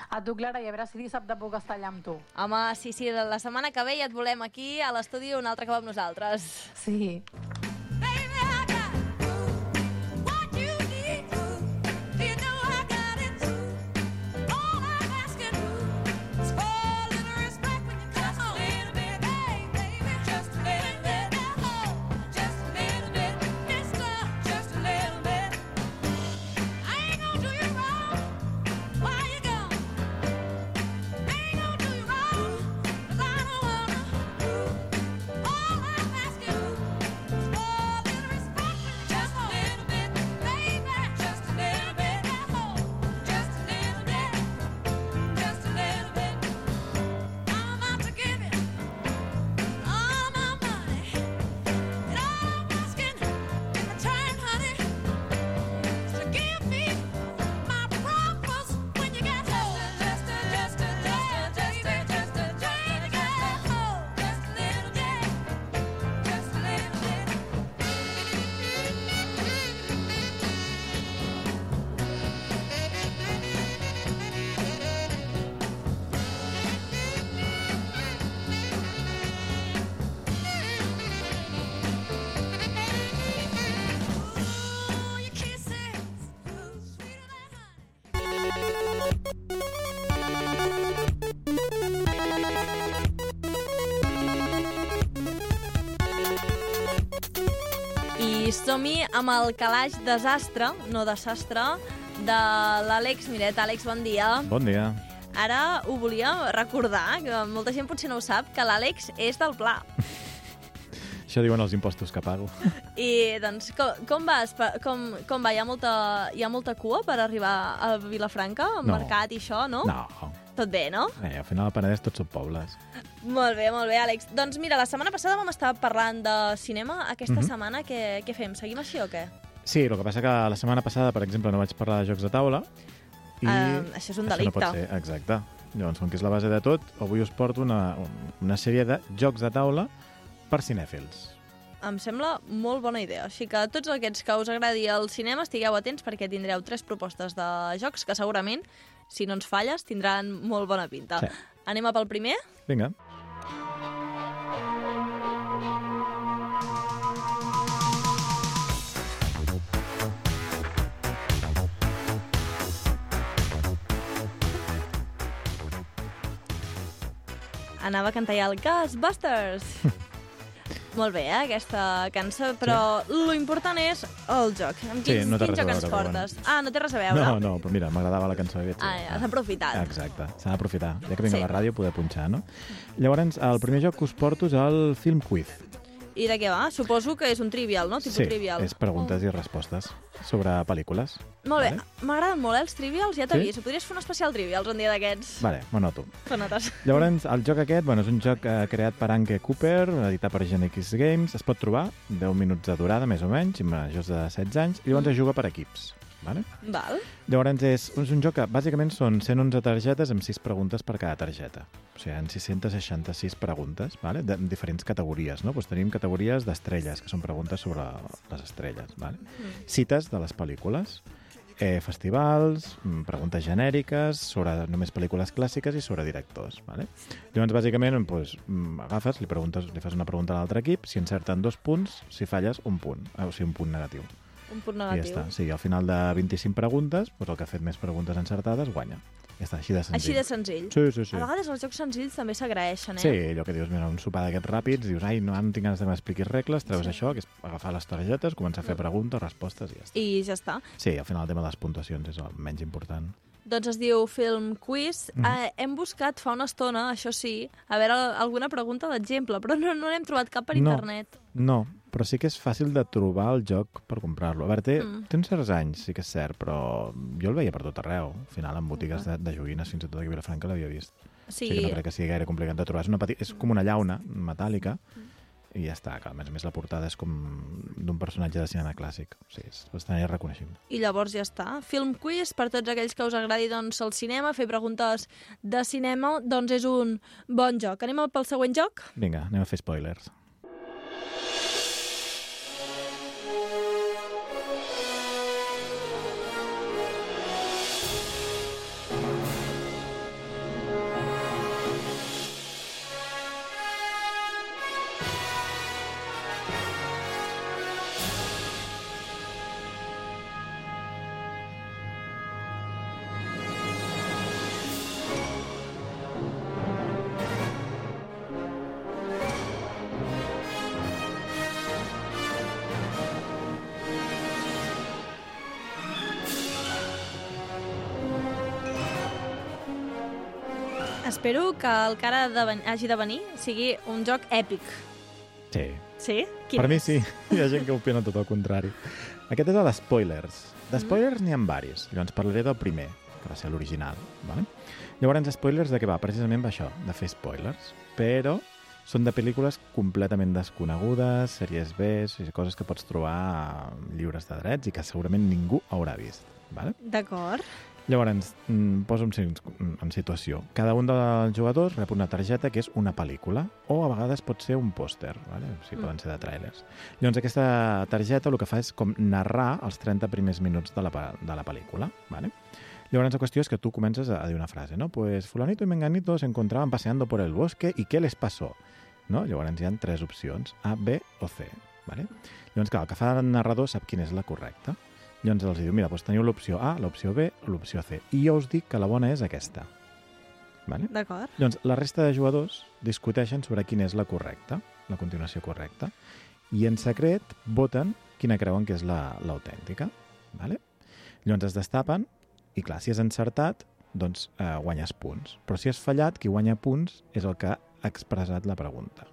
A tu, Clara, i a veure si dissabte puc estar allà amb tu. Home, sí, sí, la setmana que ve ja et volem aquí a l'estudi un altre cop amb nosaltres. Sí. Som-hi amb el calaix desastre, no desastre, de l'Àlex Miret. Àlex, bon dia. Bon dia. Ara ho volia recordar, que molta gent potser no ho sap, que l'Àlex és del Pla. [LAUGHS] Això diuen els impostos que pago. [LAUGHS] I, doncs, com, com vas? Com, com va? Hi ha, molta, hi ha molta cua per arribar a Vilafranca, al No. mercat i això, no? No. Tot bé, no? Eh, al final al Penedès tots són pobles. Molt bé, molt bé, Àlex. Doncs mira, la setmana passada vam estar parlant de cinema. Aquesta Mhm. setmana què, què fem? Seguim així o què? Sí, el que passa que la setmana passada, per exemple, no vaig parlar de jocs de taula, I Eh, això és un Això no pot delicte. ser, exacte. Llavors, com que és la base de tot, avui us porto una, una sèrie de jocs de taula per cinèfils. Em sembla molt bona idea. Així que tots aquests que us agradi el cinema, estigueu atents perquè tindreu tres propostes de jocs que segurament, si no ens falles, tindran molt bona pinta. Sí. Anem a pel primer? Vinga. Anava a cantar ja el Ghostbusters. [LAUGHS] Molt bé, eh, aquesta cançó, però lo important és el joc. Amb Sí, quin, no té quin joc ens portes? Ah, no té res a veure? No, no, però mira, m'agradava la cançó. dir, Ah, ja, has aprofitat. Exacte, s'ha d'aprofitar. Ja que vinc Sí. a la ràdio, poder punxar, no? Llavors, el primer joc que us porto és el Film Quiz. I de què va? Suposo que és un trivial, no? Tipus sí, trivial. és preguntes i respostes sobre pel·lícules. Molt bé, Vale? m'agraden molt eh, els trivials, ja t'he Sí? Podries fer un especial trivials un dia d'aquests. Vale, m'ho noto. Te notes. Llavors, el joc aquest bueno, és un joc eh, creat per Anke Cooper, editat per Genix Games. Es pot trobar 10 minuts de durada, més o menys, i majors de 16 anys, i llavors es juga per equips. Vale? Val. Llavors, és, és un joc que bàsicament són 111 targetes amb 6 preguntes per cada targeta. O sigui, ha 666 preguntes, vale? de, en diferents categories. No? Doncs tenim categories d'estrelles, que són preguntes sobre les estrelles. Vale? Cites de les pel·lícules, eh, festivals, mm, preguntes genèriques, sobre només pel·lícules clàssiques i sobre directors. Vale? Llavors, bàsicament, doncs, mm, agafes, li, preguntes, li fas una pregunta a l'altre equip, si encerten dos punts, si falles, un punt. O sigui, un punt negatiu. Un punt I ja negatiu. està. Sí, al final de 25 preguntes, doncs el que ha fet més preguntes encertades guanya. Ja està, així de senzill. Així de senzill. Sí, sí, sí. A vegades els jocs senzills també s'agraeixen, eh? Sí, allò que dius, mira, un sopar d'aquests ràpids, dius, ai, no, no tinc ganes de que m'expliquis regles, treus això, que és agafar les targetes, començar a fer preguntes, respostes i ja està. I ja està. Sí, al final el tema de les puntuacions és el menys important. Doncs es diu Film Quiz. Mhm. Eh, hem buscat fa una estona, això sí, a veure alguna pregunta d'exemple, però no no n'hem trobat cap per No. internet. No, però sí que és fàcil de trobar el joc per comprar-lo. A veure, té, Mm. té uns certs anys, sí que és cert, però jo el veia per tot arreu. Al final, en botigues de, de joguines, fins i tot aquí a Vilafranca l'havia vist. Sí, Sí que no crec que sigui gaire complicat de trobar. És, una peti... és com una llauna metàl·lica i ja està. Que, a més a més, la portada és com d'un personatge de cinema clàssic. O sigui, és bastant irreconeixible. i llavors ja està. Film Quiz, per tots aquells que us agradi doncs, el cinema, fer preguntes de cinema, doncs és un bon joc. Anem pel següent joc? Vinga, anem a fer spoilers. Espero que el que ara de hagi de venir sigui un joc èpic. Sí. Sí? per mi és? sí. [LAUGHS] Hi ha gent que opina tot el contrari. Aquest és el spoilers. De spoilers n'hi ha varis. Llavors parlaré del primer, que va ser l'original. Vale? Llavors, spoilers de què va? Precisament va això, de fer spoilers. Però són de pel·lícules completament desconegudes, sèries B, coses que pots trobar a lliures de drets i que segurament ningú haurà vist. Vale? D'acord. Llavors, mm, posa'm en, en situació. Cada un dels jugadors rep una targeta que és una pel·lícula, o a vegades pot ser un pòster, vale? o sigui, Mm. poden ser de trailers. Llavors, aquesta targeta el que fa és com narrar els 30 primers minuts de la, de la pel·lícula. Vale? Llavors, la qüestió és que tu comences a dir una frase, no? Pues fulanito y menganito se encontraban paseando por el bosque y ¿qué les pasó? No? Llavors hi ha tres opcions, A, B o C. Vale? Llavors, clar, el que fa el narrador sap quina és la correcta. Llavors els diu, mira, doncs teniu l'opció A, l'opció B l'opció C. I jo us dic que la bona és aquesta. Vale? D'acord. Llavors, la resta de jugadors discuteixen sobre quina és la correcta, la continuació correcta, i en secret voten quina creuen que és la- l'autèntica. Vale? Llavors es destapen, i clar, si has encertat, doncs eh, guanyes punts. Però si has fallat, qui guanya punts és el que ha expressat la pregunta.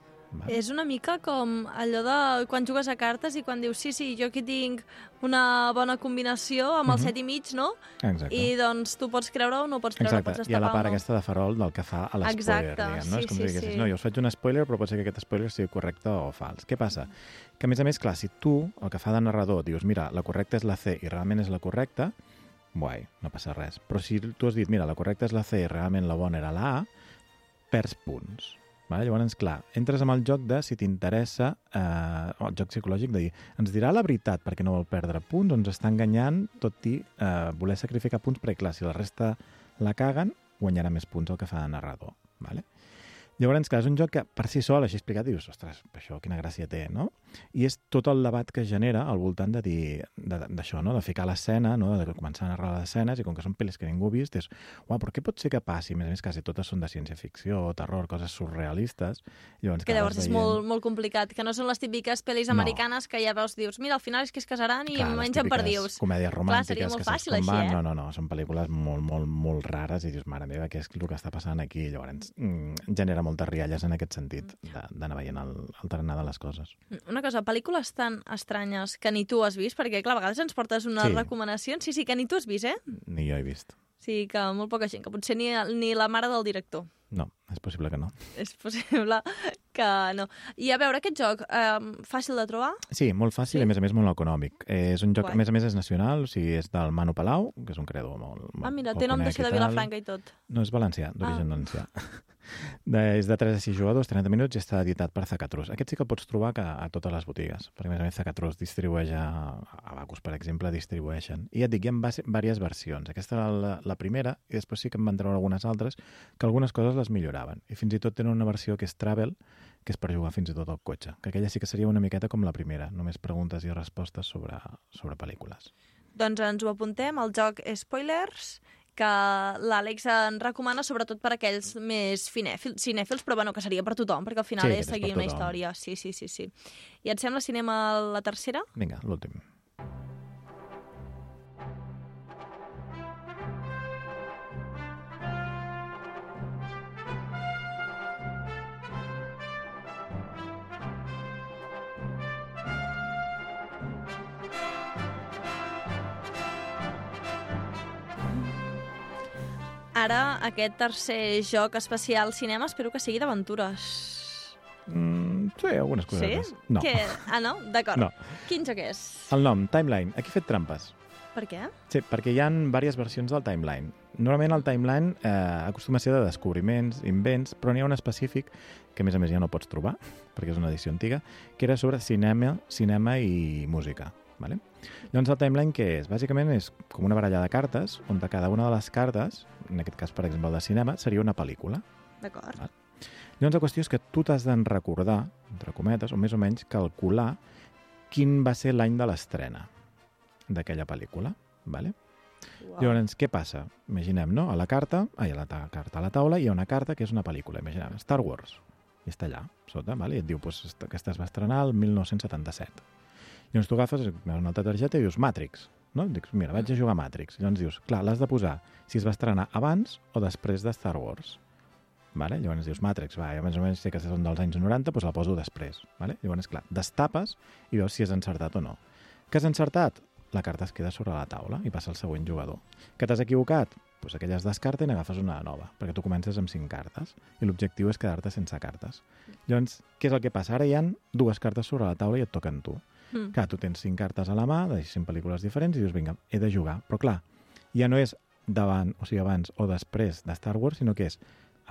És una mica com allò de quan jugues a cartes i quan dius sí, sí, jo aquí tinc una bona combinació amb el Mhm. set i mig, no? Exacte. I doncs tu pots creure o no pots creure, Exacte, pots hi ha la part no. aquesta de farol del que fa a l'espoiler, diguem, no? sí, és com sí, si diguessis, sí. no, jo us faig un spoiler, però pot ser que aquest spoiler sigui correcte o fals. Què passa? Que, a més a més, clar, si tu, el que fa de narrador, dius, mira, la correcta és la C i realment és la correcta, guai, no passa res. Però si tu has dit, mira, la correcta és la C i realment la bona era la A, perds punts. Vale? Llavors, clar, entres amb el joc de si t'interessa, eh, el joc psicològic de dir, ens dirà la veritat perquè no vol perdre punts ens està enganyant tot i eh, voler sacrificar punts perquè, clar, si la resta la caguen, guanyarà més punts el que fa de narrador. Vale? Llavors, clar, és un joc que per si sol, així explicat, dius, ostres, això quina gràcia té, no? I és tot el debat que genera al voltant de dir de- d'això, no? De ficar l'escena, no? De començar a narrar les escenes i com que són pel·lis que ningú ha vist, és, uau, però què pot ser que passi? A més a més, quasi totes són de ciència-ficció, terror, coses surrealistes. Llavors, Que clar, llavors és molt, molt complicat, que no són les típiques pel·lis No. americanes que ja veus, dius, mira, al final és que es casaran i Clar, mengen perdius. Comèdies romàntiques seria molt que fàcil així, eh? No, no, no, són pel·lícules molt, molt, molt rares i dius, mare meva, què és el que està passant aquí? Llavors, mm, genera moltes rialles en aquest sentit, d'anar veient el, el tarannà de les coses. Una cosa, pel·lícules tan estranyes que ni tu has vist, perquè, clar, a vegades ens portes unes Sí. recomanacions, sí, sí, que ni tu has vist, eh? Ni jo he vist. Sí, que molt poca gent, que potser ni, ni la mare del director. No, és possible que no. És possible que no. I a veure, aquest joc, eh, fàcil de trobar? Sí, molt fàcil Sí? i a més a més molt econòmic. Eh, és un joc, Guai. a més a més és nacional, o sigui, és del Manu Palau, que és un creador molt... Ah, molt- mira, el té nom de ser de. Vilafranca i tot. No, és valencià, d'origen Ah. valencià. [LAUGHS] De, és de 3 a 6 jugadors, 30 minuts i està editat per Zacatrus. Aquest sí que el pots trobar que a totes les botigues, perquè a més a més Zacatrus distribueix a, a Bacus, per exemple, distribueixen. I ja et dic, hi ha diverses versions. Aquesta era la, la primera i després sí que en van treure algunes altres que algunes coses les milloraven. I fins i tot tenen una versió que és Travel, que és per jugar fins i tot al cotxe. Que aquella sí que seria una miqueta com la primera, només preguntes i respostes sobre, sobre pel·lícules. Doncs ens ho apuntem, el joc Spoilers, que l'Àlex en recomana sobretot per aquells més cinèfils, cinèfils, però bueno, que seria per tothom, perquè al final Sí, és seguir una història. Sí, sí, sí, sí. I et sembla si anem a la tercera? Vinga, l'últim. Ara, aquest tercer joc especial cinema, espero que sigui d'aventures. Mm, sí, algunes coses. Sí? No. Que... Ah, no? D'acord. No. Quin joc és? El nom, Timeline. Aquí he fet trampes. Per què? Sí, perquè hi ha diverses versions del timeline. Normalment el timeline eh, acostuma a ser de descobriments, invents, però n'hi ha un específic que a més a més ja no pots trobar, [LAUGHS] perquè és una edició antiga, que era sobre cinema, cinema i música. Vale? Llavors el timeline què és? Bàsicament és com una baralla de cartes, on de cada una de les cartes, en aquest cas per exemple el de cinema, seria una pel·lícula. D'acord. Llavors la qüestió és que tu t'has d'en recordar, entre cometes, o més o menys calcular quin va ser l'any de l'estrena d'aquella pel·lícula. Vale? Uau. Llavors, què passa? Imaginem, no? A la carta, ai, a la ta carta, a la taula hi ha una carta que és una pel·lícula. Imaginem, Star Wars. I està allà, sota, vale? i et diu pues, esta- aquesta es va estrenar el 1977. Llavors tu agafes una altra targeta i dius Matrix. No? Dius, mira, vaig a jugar a Matrix. Llavors dius, clar, l'has de posar si es va estrenar abans o després de Star Wars. Vale? Llavors dius Matrix, va, jo més o menys sé que són dels anys 90, doncs la poso després. Vale? Llavors, clar, destapes i veus si has encertat o no. Que has encertat? La carta es queda sobre la taula i passa al següent jugador. Que t'has equivocat? Doncs aquella es descarta i n'agafes una nova, perquè tu comences amb cinc cartes i l'objectiu és quedar-te sense cartes. Llavors, què és el que passa? Ara hi han dues cartes sobre la taula i et toquen tu. Mm. Clar, tu tens cinc cartes a la mà, de cinc pel·lícules diferents, i dius, vinga, he de jugar. Però clar, ja no és davant, o sigui, abans o després de Star Wars, sinó que és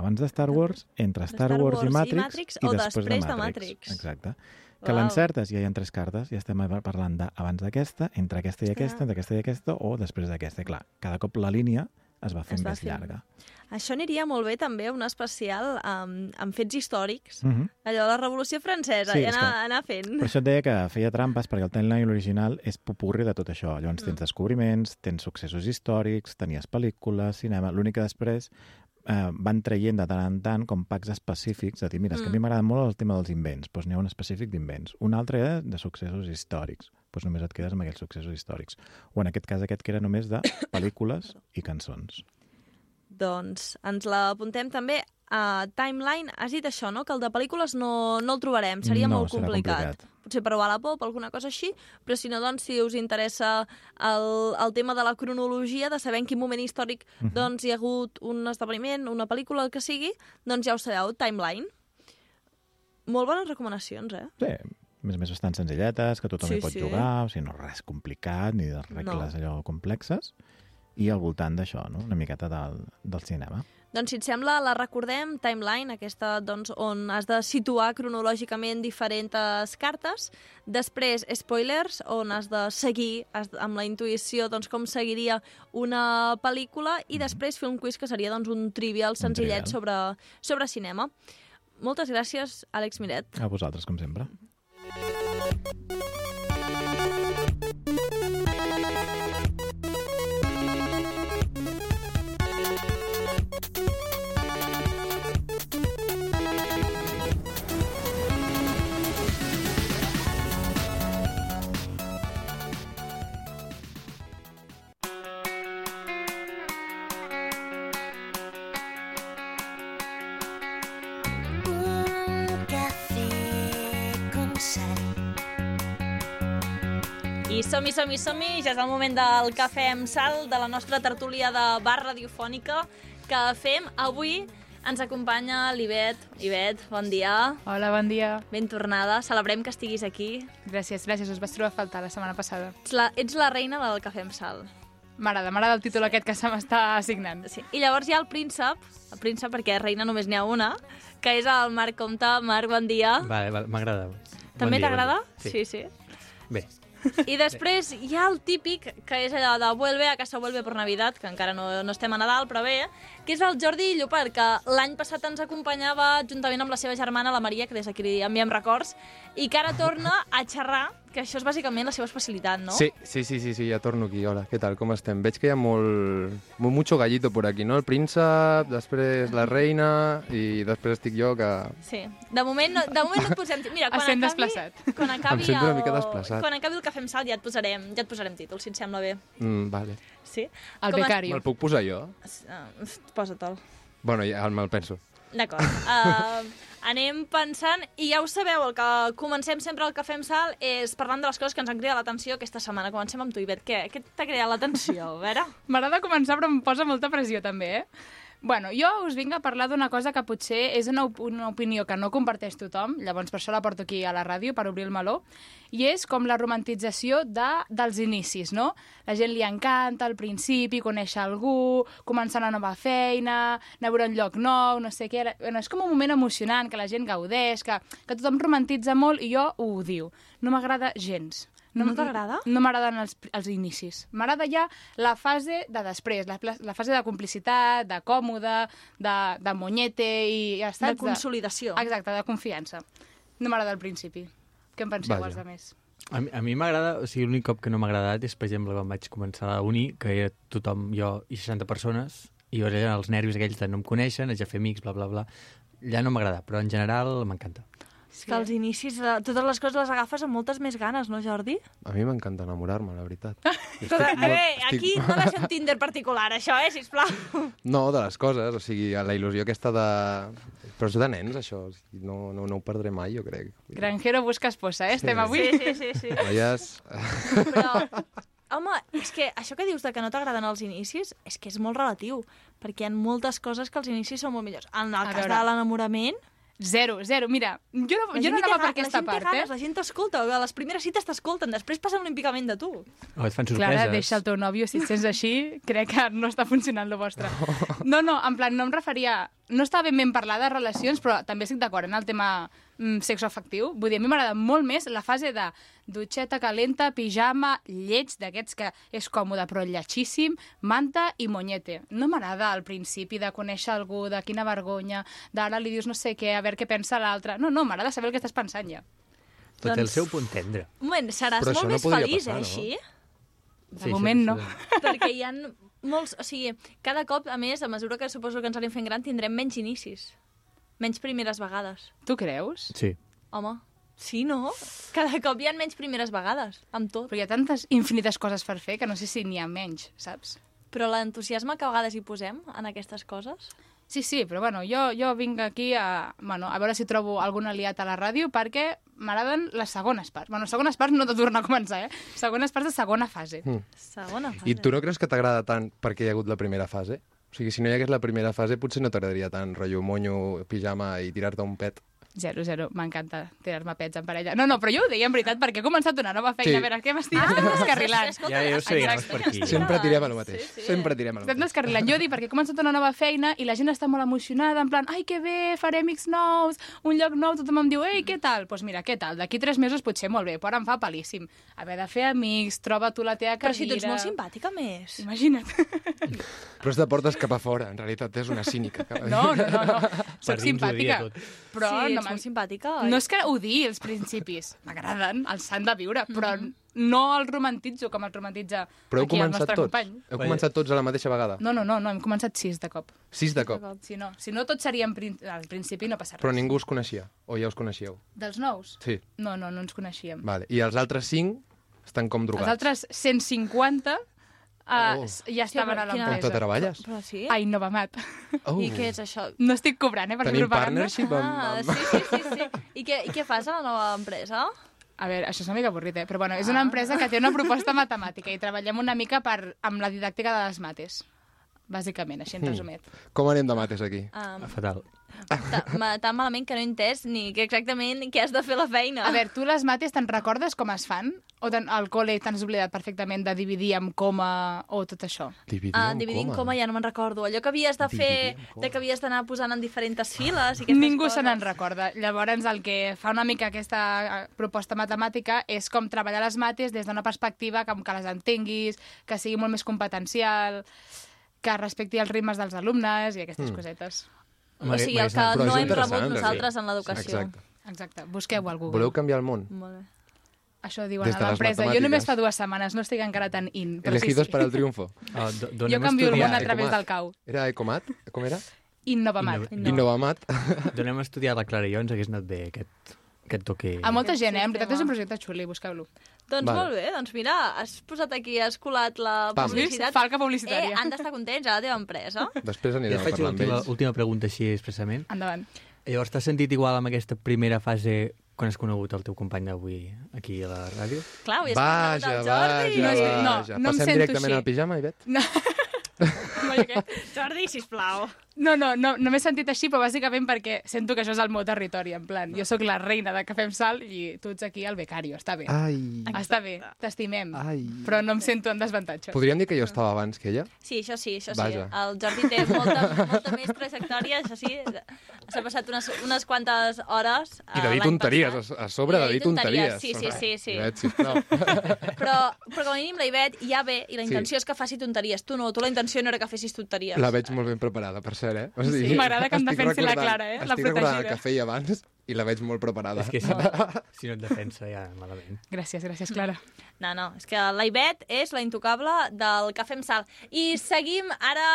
abans de Star Wars, entre Star, Star Wars, Wars i i Matrix, Matrix, i o després després de de Matrix. Matrix. Exacte. Que Uau. l'encertes, ja hi ha tres cartes, ja estem parlant d'abans d'aquesta, entre aquesta i aquesta, entre aquesta i aquesta, o després d'aquesta. Clar, cada cop la línia es va fent Es va més fent. llarga. Això aniria molt bé també un especial amb, amb fets històrics. Mm -hmm. Allò, la Revolució Francesa, Sí, i anar, que- anar fent. Per això et deia que feia trampes, perquè el timeline original és popurri de tot això. Llavors tens Mm. descobriments, tens successos històrics, tenies pel·lícules, cinema... L'únic que després eh, van traient de tant en tant com packs específics, de dir, mira, és que a mi Mm. m'agrada molt el tema dels invents, doncs n'hi ha un específic d'invents. Un altre de successos històrics, doncs només et quedes amb aquells successos històrics. O en aquest cas aquest que era només de [COUGHS] pel·lícules i cançons. Doncs ens l'apuntem també a Timeline. Has dit això, no? Que el de pel·lícules no, no el trobarem. Seria no, molt complicat. complicat. Potser per Wallapop o alguna cosa així, però si no, doncs, si us interessa el, el tema de la cronologia, de saber en quin moment històric Mhm. doncs, hi ha hagut un esdeveniment, una pel·lícula, el que sigui, doncs ja ho sabeu, Timeline. Molt bones recomanacions, eh? Sí, a més a més estan senzilletes, que tothom Sí, hi pot sí. jugar, o sigui, no res complicat, ni de regles No. allò complexes. i al voltant d'això, no? una miqueta del, del cinema. Doncs, si et sembla, la recordem, Timeline, aquesta doncs, on has de situar cronològicament diferents cartes. Després, Spoilers, on has de seguir has, amb la intuïció doncs, com seguiria una pel·lícula. I després, Film Quiz, que seria doncs, un trivial senzillet trivial. sobre, sobre cinema. Moltes gràcies, Àlex Miret. A vosaltres, com sempre. なに? Som-hi, som-hi, som-hi. Ja és el moment del cafè amb sal de la nostra tertúlia de bar radiofònica que fem. Avui ens acompanya l'Ivet. Ivet, bon dia. Hola, bon dia. Ben tornada. Celebrem que estiguis aquí. Gràcies, gràcies. Us vas trobar a faltar la setmana passada. Ets la, ets la reina del cafè amb sal. M'agrada, m'agrada el títol aquest que se m'està assignant. Sí. I llavors hi ha el príncep, el príncep perquè reina només n'hi ha una, que és el Marc Comte. Marc, bon dia. Vale, vale m'agrada. També Bon t'agrada? bon dia. sí, sí. Bé, I després hi ha el típic, que és allò de vuelve a casa vuelve por Navidad, que encara no, no estem a Nadal, però bé, que és el Jordi Llopart, que l'any passat ens acompanyava juntament amb la seva germana, la Maria, que des d'aquí li enviem records, i que ara torna a xerrar, que això és bàsicament la seva especialitat, no? Sí, sí, sí, sí, sí, ja torno aquí. Hola, què tal, com estem? Veig que hi ha molt, molt mucho gallito por aquí, no? El príncep, després la reina i després estic jo que... Sí. De moment no, de moment no et posem... Mira, quan acabi, desplaçat. quan acabi Em sento una mica desplaçat. Quan acabi el cafè amb sal ja et posarem, ja et posarem títol, si et sembla bé. Mm, vale. Sí? El Com es- becari. Me'l puc posar jo? Uh, Posa-te'l. Bueno, ja me'l penso. D'acord. Uh, anem pensant, i ja ho sabeu, el que comencem sempre al Cafè amb Sal és parlant de les coses que ens han cridat l'atenció aquesta setmana. Comencem amb tu, Ivet. Què, què t'ha cridat l'atenció? A veure... M'agrada començar, però em posa molta pressió també, eh? Bueno, jo us vinc a parlar d'una cosa que potser és una, op una opinió que no comparteix tothom, llavors per això la porto aquí a la ràdio, per obrir el meló, i és com la romantització de, dels inicis, no? La gent li encanta al principi, conèixer algú, començar una nova feina, anar a veure un lloc nou, no sé què... Bueno, és com un moment emocionant, que la gent gaudeix, que, que tothom romantitza molt, i jo ho odio. No m'agrada gens. No t'agrada? No m'agraden els, els inicis. M'agrada ja la fase de després, la, la fase de complicitat, de còmode, de, de monyete i ja està. De consolidació. Exacte, de confiança. No m'agrada al principi. Què en penseu Vaja. els altres? a mi, a mi m'agrada, o sigui, l'únic cop que no m'ha agradat és, per exemple, quan vaig començar a la uni, que era tothom, jo i 60 persones, i llavors eren els nervis aquells de no em coneixen, haig de fer amics, bla, bla, bla. Ja no m'agrada, però en general m'encanta. És que els inicis, de, totes les coses les agafes amb moltes més ganes, no, Jordi? A mi m'encanta enamorar-me, la veritat. [LAUGHS] Estic a molt- estic- aquí no ser [LAUGHS] un Tinder particular, això, eh, sisplau. No, de les coses, o sigui, la il·lusió aquesta de... Però és de nens, això, o sigui, no, no, no ho perdré mai, jo crec. Granjero busca esposa, eh? Estem Sí. avui. Sí, sí, sí, sí. Noies... Però, [LAUGHS] home, és que això que dius de que no t'agraden els inicis és que és molt relatiu, perquè hi ha moltes coses que els inicis són molt millors. En el A cas veure. de l'enamorament, Zero, zero. Mira, jo no, jo no anava per aquesta la part, ganes, eh? la gent t'escolta, a les primeres cites t'escolten, després passen olímpicament de tu. O et fan sorpreses. Clara, deixa el teu nòvio, si et sents així, crec que no està funcionant el vostre. No, no, en plan, no em referia... No estava ben ben parlar de relacions, però també estic d'acord en el tema mm, sexoafectiu. Vull dir, a mi m'agrada molt més la fase de dutxeta calenta, pijama, lleig, d'aquests que és còmode però lletxíssim, manta i monyete. No m'agrada al principi de conèixer algú, de quina vergonya, d'ara li dius no sé què, a veure què pensa l'altre. No, no, m'agrada saber el que estàs pensant ja. Tot el Doncs- seu punt tendre. Un moment, seràs Però molt no més feliç, passar, eh, no? així? De moment no. [LAUGHS] Perquè hi ha molts... O sigui, cada cop, a més, a mesura que suposo que ens anem fent gran, tindrem menys inicis. Menys primeres vegades. Tu creus? Sí. Home, sí, no? Cada cop hi ha menys primeres vegades, amb tot. Però hi ha tantes infinites coses per fer que no sé si n'hi ha menys, saps? Però l'entusiasme que a vegades hi posem en aquestes coses... Sí, sí, però bueno, jo, jo vinc aquí a, bueno, a veure si trobo algun aliat a la ràdio perquè m'agraden les segones parts. Bueno, segones parts no de tornar a començar, eh? Segones parts de segona fase. Mm. Segona fase. I tu no creus que t'agrada tant perquè hi ha hagut la primera fase? O sigui, si no hi hagués la primera fase, potser no t'agradaria tant, rotllo monyo, pijama i tirar-te un pet. Zero, zero. M'encanta tirar-me pets en parella. No, no, però jo ho deia en veritat perquè he començat una nova feina. Sí. A veure, què m'estic ah, descarrilant? escolta, Ja, ja ho vas per aquí. Sempre tirem a lo mateix. Sí, sí. Sempre tirem a lo Estem mateix. descarrilant. Jo dic perquè he començat una nova feina i la gent està molt emocionada, en plan, ai, que bé, faré amics nous, un lloc nou, tothom em diu, ei, què tal? Doncs pues mira, què tal? D'aquí tres mesos potser molt bé, però ara em fa palíssim. Haver de fer amics, troba tu la teva Però cadira... si tu ets molt simpàtica, més. Imagina't. Però és de portes cap a fora. En realitat és una cínica. No, no, no, no. Soc simpàtica. Però sí, no, m'han- molt simpàtica. oi? no és que odiï els principis. [LAUGHS] M'agraden, els s'han de viure, però Mhm. no els romantitzo com els romantitza Però heu aquí el nostre tots? company. Heu començat tots a la mateixa vegada? No, no, no, no, hem començat sis de cop. Sis de cop. Si no, si no tots seríem prin al principi no passa res. Però ningú us coneixia? O ja us coneixíeu? Dels nous? Sí. No, no, no ens coneixíem. Vale. I els altres cinc estan com drogats? Els altres 150 uh, Oh. ja estaven a però quina- l'empresa. On te treballes? Però sí? Ai, Novamat. Oh. I què és això? No estic cobrant, eh, per Tenim propaganda. partnership amb... Ah, sí, sí, sí, sí. I què, I què fas a la nova empresa? A veure, això és una mica avorrit, eh? Però bueno, és una empresa que té una proposta matemàtica i treballem una mica per, amb la didàctica de les mates. Bàsicament, així en Mm. resumit. Com anem de mates aquí? Um, Fatal. Ta- [LAUGHS] ma- tan malament que no he entès ni que exactament què has de fer la feina. A veure, tu les mates te'n recordes com es fan? O ten, al col·le t'has oblidat perfectament de dividir amb coma o tot això? Dividir Ah, amb dividint coma. coma ja no me'n recordo. Allò que havies de fer, Dividir de que havies d'anar posant en diferents files i aquestes Ningú coses. se n'en recorda. Llavors, el que fa una mica aquesta eh, proposta matemàtica és com treballar les mates des d'una perspectiva com que les entenguis, que sigui molt més competencial, que respecti els ritmes dels alumnes i aquestes Mm. cosetes. O sigui, el que no hem rebut sí. nosaltres en l'educació. Exacte. Exacte. Busqueu al Google. Voleu canviar el món? Molt bé. Això diuen Des a de les l'empresa. Jo només fa dues setmanes, no estic encara tan in. Però Elegidos sí, sí. para el triunfo. Oh, [LAUGHS] do, Jo canvio el món a través del cau. Era Ecomat? Com era? Innovamat. Inno- Innovamat. Donem a estudiar la Clara i jo, ens hagués anat bé aquest, aquest toque. A molta gent, eh? En veritat és un projecte xuli, busqueu-lo. Doncs Vale. molt bé, doncs mira, has posat aquí, has colat la Pam. publicitat. Falca Eh, publicitària. han d'estar contents a la teva empresa. [LAUGHS] Després anirem et a faig parlar amb l'última ells. última pregunta així expressament. Endavant. Llavors, t'has sentit igual amb aquesta primera fase quan has conegut el teu company d'avui aquí a la ràdio? Clar, avui has Vaja, conegut el vaja, Jordi. No, és que- no, vaja. no em Passem directament així. al pijama, Ivet? No. [LAUGHS] Jordi, sisplau. No, no, no, no m'he sentit així, però bàsicament perquè sento que això és el meu territori, en plan, jo sóc la reina de Cafè amb Sal i tu ets aquí el becario, està bé. Ai. Està bé, t'estimem, Ai. però no em sento en desavantatge. Podríem dir que jo estava abans que ella? Sí, això sí, això Vaja. sí. El Jordi té molta, molta més trajectòria, això sí. S'ha passat unes, unes quantes hores I eh, de dir l'any tonteries, passat. a, sobre de dir tonteries. Sí, sí, sí. sí. Ivet, sisplau. [LAUGHS] Però, però com a mínim la Ivet ja ve i la Sí. intenció és que faci tonteries. Tu no, tu la intenció no era que fessis tonteries. La veig molt ben preparada, per cert, eh? O Sí, m'agrada que em estic defensi la Clara, eh? La Estic protegida. que feia abans i la veig molt preparada. És que si, [LAUGHS] si no et defensa ja malament. Gràcies, gràcies, Clara. No, no, és que la Ivet és la intocable del Cafè amb Sal. I seguim, ara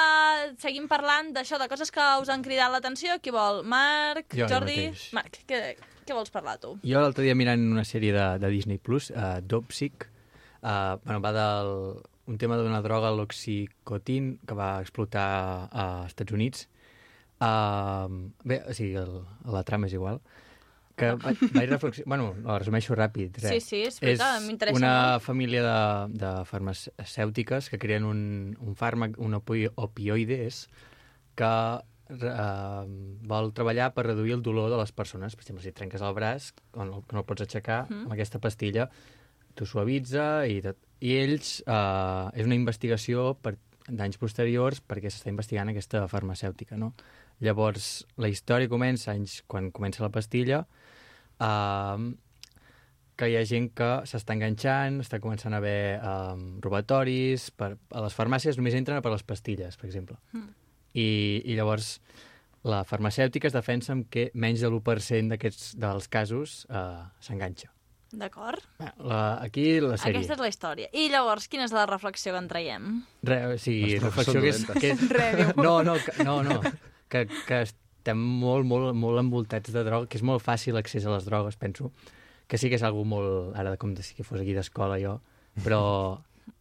seguim parlant d'això, de coses que us han cridat l'atenció. Qui vol? Marc? Jo Jordi? mateix. Marc, què, què vols parlar tu? Jo l'altre dia mirant una sèrie de, de Disney+, Plus, uh, Dopsic, uh, bueno, va del, un tema d'una droga, l'oxicotin, que va explotar als Estats Units. Uh, bé, o sigui, el, la trama és igual. Que vaig, vaig reflexionar... Bueno, ho resumeixo ràpid. Res. Sí, sí, explica, m'interessa una molt. família de, de farmacèutiques que creen un, un fàrmac, un opi, opioides, que eh, vol treballar per reduir el dolor de les persones. Per exemple, si et trenques el braç, o no, que no el pots aixecar, mm. amb aquesta pastilla t'ho suavitza i, tot. I ells... Eh, és una investigació per d'anys posteriors perquè s'està investigant aquesta farmacèutica, no? Llavors, la història comença anys quan comença la pastilla, eh, que hi ha gent que s'està enganxant, està començant a haver um, robatoris, per, a les farmàcies només entren per les pastilles, per exemple. Mm. I, I llavors la farmacèutica es defensa amb que menys de l'1% d'aquests dels casos uh, s'enganxa. D'acord? La, aquí la sèrie. Aquesta és la història. I llavors, quina és la reflexió que en traiem? Re, o sigui, reflexió que és... Que és... [LAUGHS] Re. No, no, que, no, no. Que, que estem molt, molt, molt envoltats de droga, que és molt fàcil l'accés a les drogues, penso. Que sí que és algo molt... Ara, com si que fos aquí d'escola, jo. Però,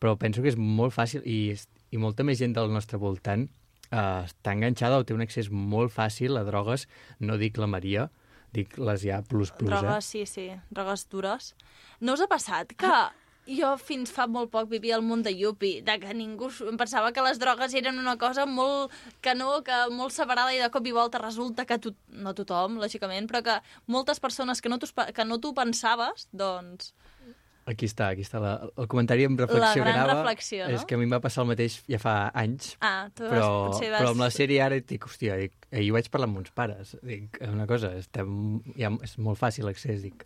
però penso que és molt fàcil i, i molta més gent del nostre voltant eh, està enganxada o té un accés molt fàcil a drogues. No dic la Maria, dic les ja plus plus, Drogues, eh? sí, sí, drogues dures. No us ha passat que jo fins fa molt poc vivia al món de Yuppie, de que ningú em pensava que les drogues eren una cosa molt que no, que molt separada i de cop i volta resulta que to, no tothom, lògicament, però que moltes persones que no t'ho no pensaves, doncs... Aquí està, aquí està la, el comentari amb reflexió gran que anava. reflexió, no? És que a mi em va passar el mateix ja fa anys. Ah, tu vas, però, potser vas... però amb la sèrie ara dic, hòstia, dic, ahir vaig parlar amb uns pares. Dic, una cosa, estem, ja, és molt fàcil l'accés, dic.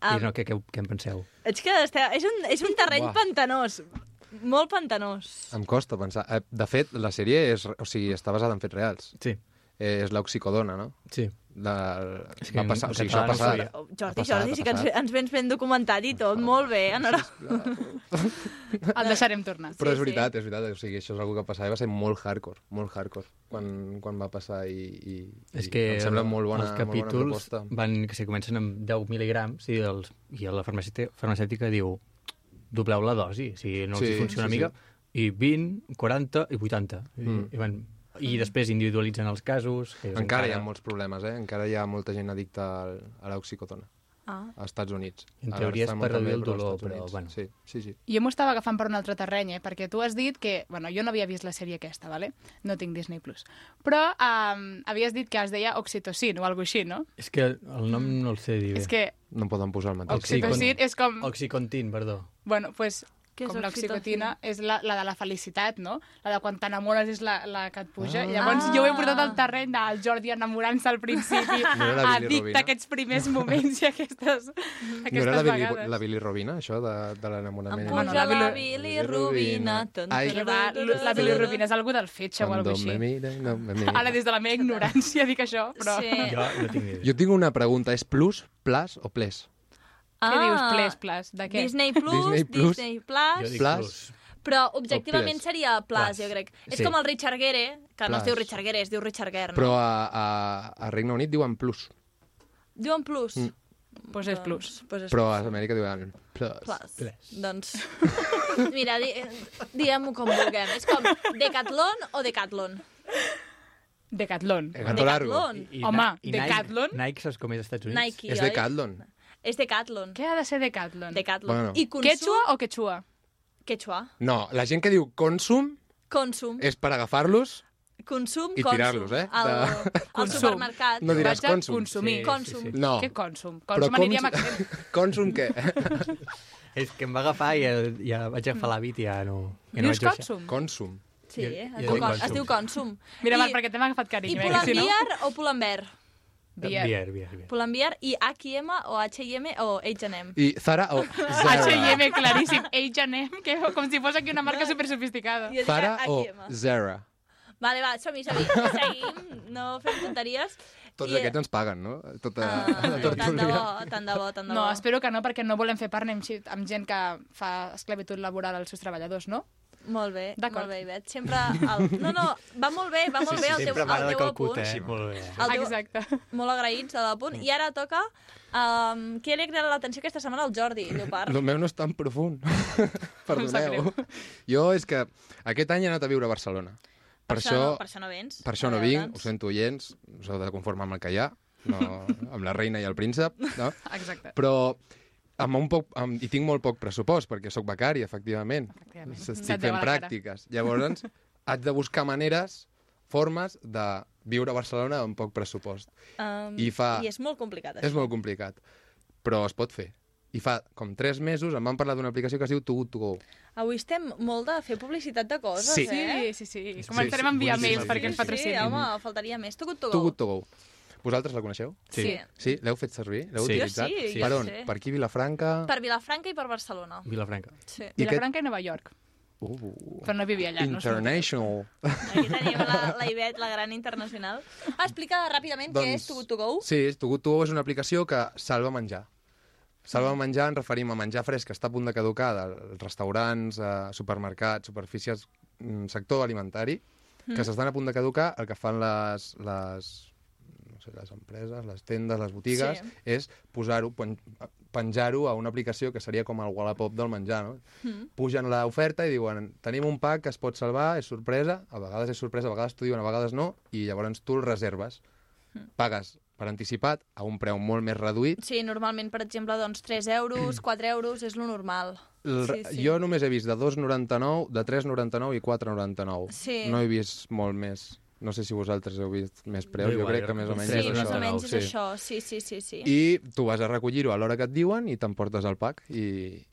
Ah. I no, què, què, què en penseu? És que este, és, un, és un terreny Buah. pantanós, molt pantanós. Em costa pensar. Eh, De fet, la sèrie és, o sigui, està basada en fets reals. Sí. Eh, és l'oxicodona, no? Sí. De... Que va passar, o sigui, això ha no passat. Ha Jordi, passat, Jordi, sí que ens, ens vens ben documentat i tot, molt bé, enhorabona. El deixarem tornar. Però Sí, és sí. veritat, és veritat. O sigui, això és una que passava i va ser molt hardcore, molt hardcore, quan, quan va passar i, i, És i que em sembla molt bona, els molt bona capítols proposta. van, que si comencen amb 10 mil·ligrams i, els, i la farmacèutica, farmacèutica diu dobleu la dosi, si no Sí, els hi funciona sí, una mica, i 20, 40 i 80. I, Mm. i, van, I després individualitzen els casos. Que és Encara hi ha molts problemes, eh? Encara hi ha molta gent addicta al, a l'oxicodona. Ah. Als Estats Units. En teoria és per reduir el però dolor, però, Units. bueno. Sí, sí, sí. Jo m'ho estava agafant per un altre terreny, eh? perquè tu has dit que... Bueno, jo no havia vist la sèrie aquesta, ¿vale? no tinc Disney+. Plus. Però um, havies dit que es deia Oxytocin o alguna així, no? És que el nom no el sé dir bé. És que No em poden posar el mateix. Oxytocin és com... Oxycontin, perdó. Bueno, pues, Què és com oxitocina? l'oxicotina és la, la de la felicitat, no? La de quan t'enamores és la, la que et puja. Ah. Ah. Llavors jo ho he portat al terreny del Jordi enamorant-se al principi, [LAUGHS] No la Billy addicte Robina? a aquests primers moments i aquestes, No aquestes era la Billy, vegades. la Billy Robina, això, de, de l'enamorament? Em Bueno, puja la la Billy- Billy Rubina. Ton, Ai. Va, la Billy Rubina és algú del fetge o alguna me així. mira, no me mira. Ara, des de la meva ignorància, dic això, però... Sí. Jo no tinc idea. Jo tinc una pregunta, és plus, plus o ples? Què dius, ples, ples? De què? Ah, Disney Plus, Disney Disney, Plus. Plus, Jo dic Plus. plus. però objectivament Plus. seria Plus, Plus. jo crec. És Sí. com el Richard Gere, que no es Plus. diu Richard Gere, es diu Richard Gere, no? Però a, a, a Regne Unit diuen plus, Diuen Plus. Mm. Pues és plus. Doncs, pues és però a Amèrica diuen plus. Plus. Doncs, [LAUGHS] mira, di, diguem-ho com vulguem. És com Decathlon o Decathlon? Decathlon. Largo. Decathlon. Home, i Decathlon? Nike, Nike saps com és als Estats Units? Nike, És oi? Decathlon. És Decathlon. Què ha de ser Decathlon? Decathlon. Bueno. I consum... Quechua o quechua? Quechua. No, la gent que diu consum Consum. és per agafar-los Consum, I consum. tirar-los, eh? Al, De- al Consum. supermercat. No diràs Vaig a consum. consumir. Sí, Consum. sí, sí. No. Què consum? Però Consum aniria amb cons- accent. Consum què? [LAUGHS] És que em va agafar i ja, ja vaig agafar l'hàbit i ja no... Ja no Dius vaig consum? Consum. Sí, Jo- es, diu, es diu consum. Mira, I, Marc, perquè t'hem agafat I carinyo. eh, que si no... Pull&Bear o Pull&Bear? Bier. Bier, bier, bier. Pull&Bear i H&M o H&M o H&M. I Zara o Zara? H&M, claríssim. H&M, que com si fos aquí una marca super sofisticada. Zara o. Zara? Vale, va, som-hi, som-hi. [LAUGHS] Seguim, no fem tonteries. Tots I- aquests ens paguen, no? Tota Ah, la [LAUGHS] tant de bo, tant de bo, tant de No, bo. espero que no, perquè no volem fer partnership amb, amb gent que fa esclavitud laboral als seus treballadors, no? Molt bé, molt bé, Ivet. Sempre... El... [LAUGHS] No, no, va molt bé, va molt bé el teu, Sempre el m'agrada teu Calcuta, apunt. eh? Molt bé. El teu... Exacte. Molt agraïts a l'apunt. I ara toca... Um, què li ha cridat l'atenció aquesta setmana al Jordi, Llopart? El meu no és tan profund. [LAUGHS] [LAUGHS] Perdoneu. Jo és que aquest any he anat a viure a Barcelona. Per, això, no, per això no vens. per això no vinc, veure'ns. ho sento, oients, us heu de conformar amb el que hi ha, no amb la reina i el príncep, no? Exacte. Però amb un poc, amb, i tinc molt poc pressupost, perquè sóc becari, efectivament. Efectivament. Estic fent pràctiques. Llavors, [LAUGHS] haig de buscar maneres, formes de viure a Barcelona amb poc pressupost. Um, I fa- I és molt complicat, És molt complicat, però es pot fer. I fa com tres mesos em van parlar d'una aplicació que es diu Too Good To Go. Avui estem molt de fer publicitat de coses, Sí. eh? Sí, sí, sí. sí, Començarem a enviar boníssim. mails perquè ens Sí, patrocinin. home, faltaria més. Tu, tu, Too Good To Go. Vosaltres la coneixeu? Sí. Sí. Sí? L'heu fet servir? L'heu Sí. utilitzat? Jo sí, Per jo on? sí. Per aquí, Vilafranca? Per Vilafranca i per Barcelona. Vilafranca. Sí. I Vilafranca i Nova York. Uh, Però no vivia allà, no? international. Aquí tenim la, la [LAUGHS] Ivet, la gran internacional. Ah, explica ràpidament què és Too Good To Go. Doncs Sí, Too Good To Go és una aplicació que salva menjar. Salva menjar, ens referim a menjar fresc que està a punt de caducar dels restaurants, eh, supermercats, superfícies, mm, sector alimentari, que s'estan a punt de caducar, el que fan les, les, no les empreses, les tendes, les botigues, Sí. és posar-ho, pen- penjar-ho a una aplicació que seria com el Wallapop del menjar, no? Mm. Pugen l'oferta i diuen tenim un pack que es pot salvar, és sorpresa, a vegades és sorpresa, a vegades t'ho diuen, a vegades no, i llavors tu el reserves. Pagues per anticipat a un preu molt més reduït. Sí, normalment, per exemple, doncs 3 euros, [CLEARS THROAT] 4 euros és lo normal. El, Sí, sí. Jo només he vist de 2,99, de 3,99 i 4,99. Sí. No he vist molt més. No sé si vosaltres heu vist més preus, Jo crec que més o menys Sí, és més això. o menys és sí. això. Sí, sí, sí, sí. I tu vas a recollir-ho a l'hora que et diuen i t'emportes el pack i,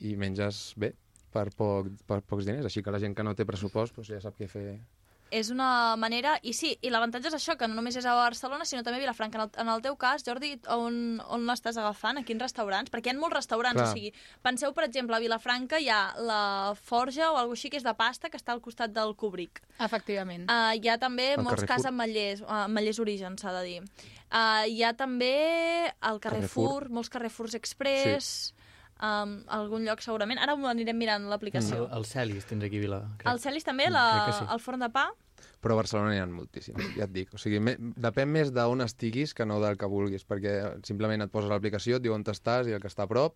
i menges bé per, poc, per pocs diners. Així que la gent que no té pressupost doncs ja sap què fer. És una manera... I sí, i l'avantatge és això, que no només és a Barcelona, sinó també a Vilafranca. En el, en el teu cas, Jordi, on, on l'estàs agafant? A quins restaurants? Perquè hi ha molts restaurants, Clar. o sigui, penseu, per exemple, a Vilafranca hi ha la Forja o alguna així que és de pasta, que està al costat del Kubrick. Efectivament. Uh, hi ha també El molts Carrefour. cas ametllers, uh, ametllers origen, s'ha de dir. Uh, hi ha també el Carrefour, Carrefour. molts Carrefours Express, um, algun lloc segurament. Ara ho anirem mirant l'aplicació. El, el Celis tens aquí a Vila. crec. El Celis també, la, sí. el forn de pa. Però a Barcelona n'hi ha moltíssims, ja et dic. O sigui, me, depèn més d'on estiguis que no del que vulguis, perquè simplement et poses l'aplicació, et diu on estàs i el que està a prop,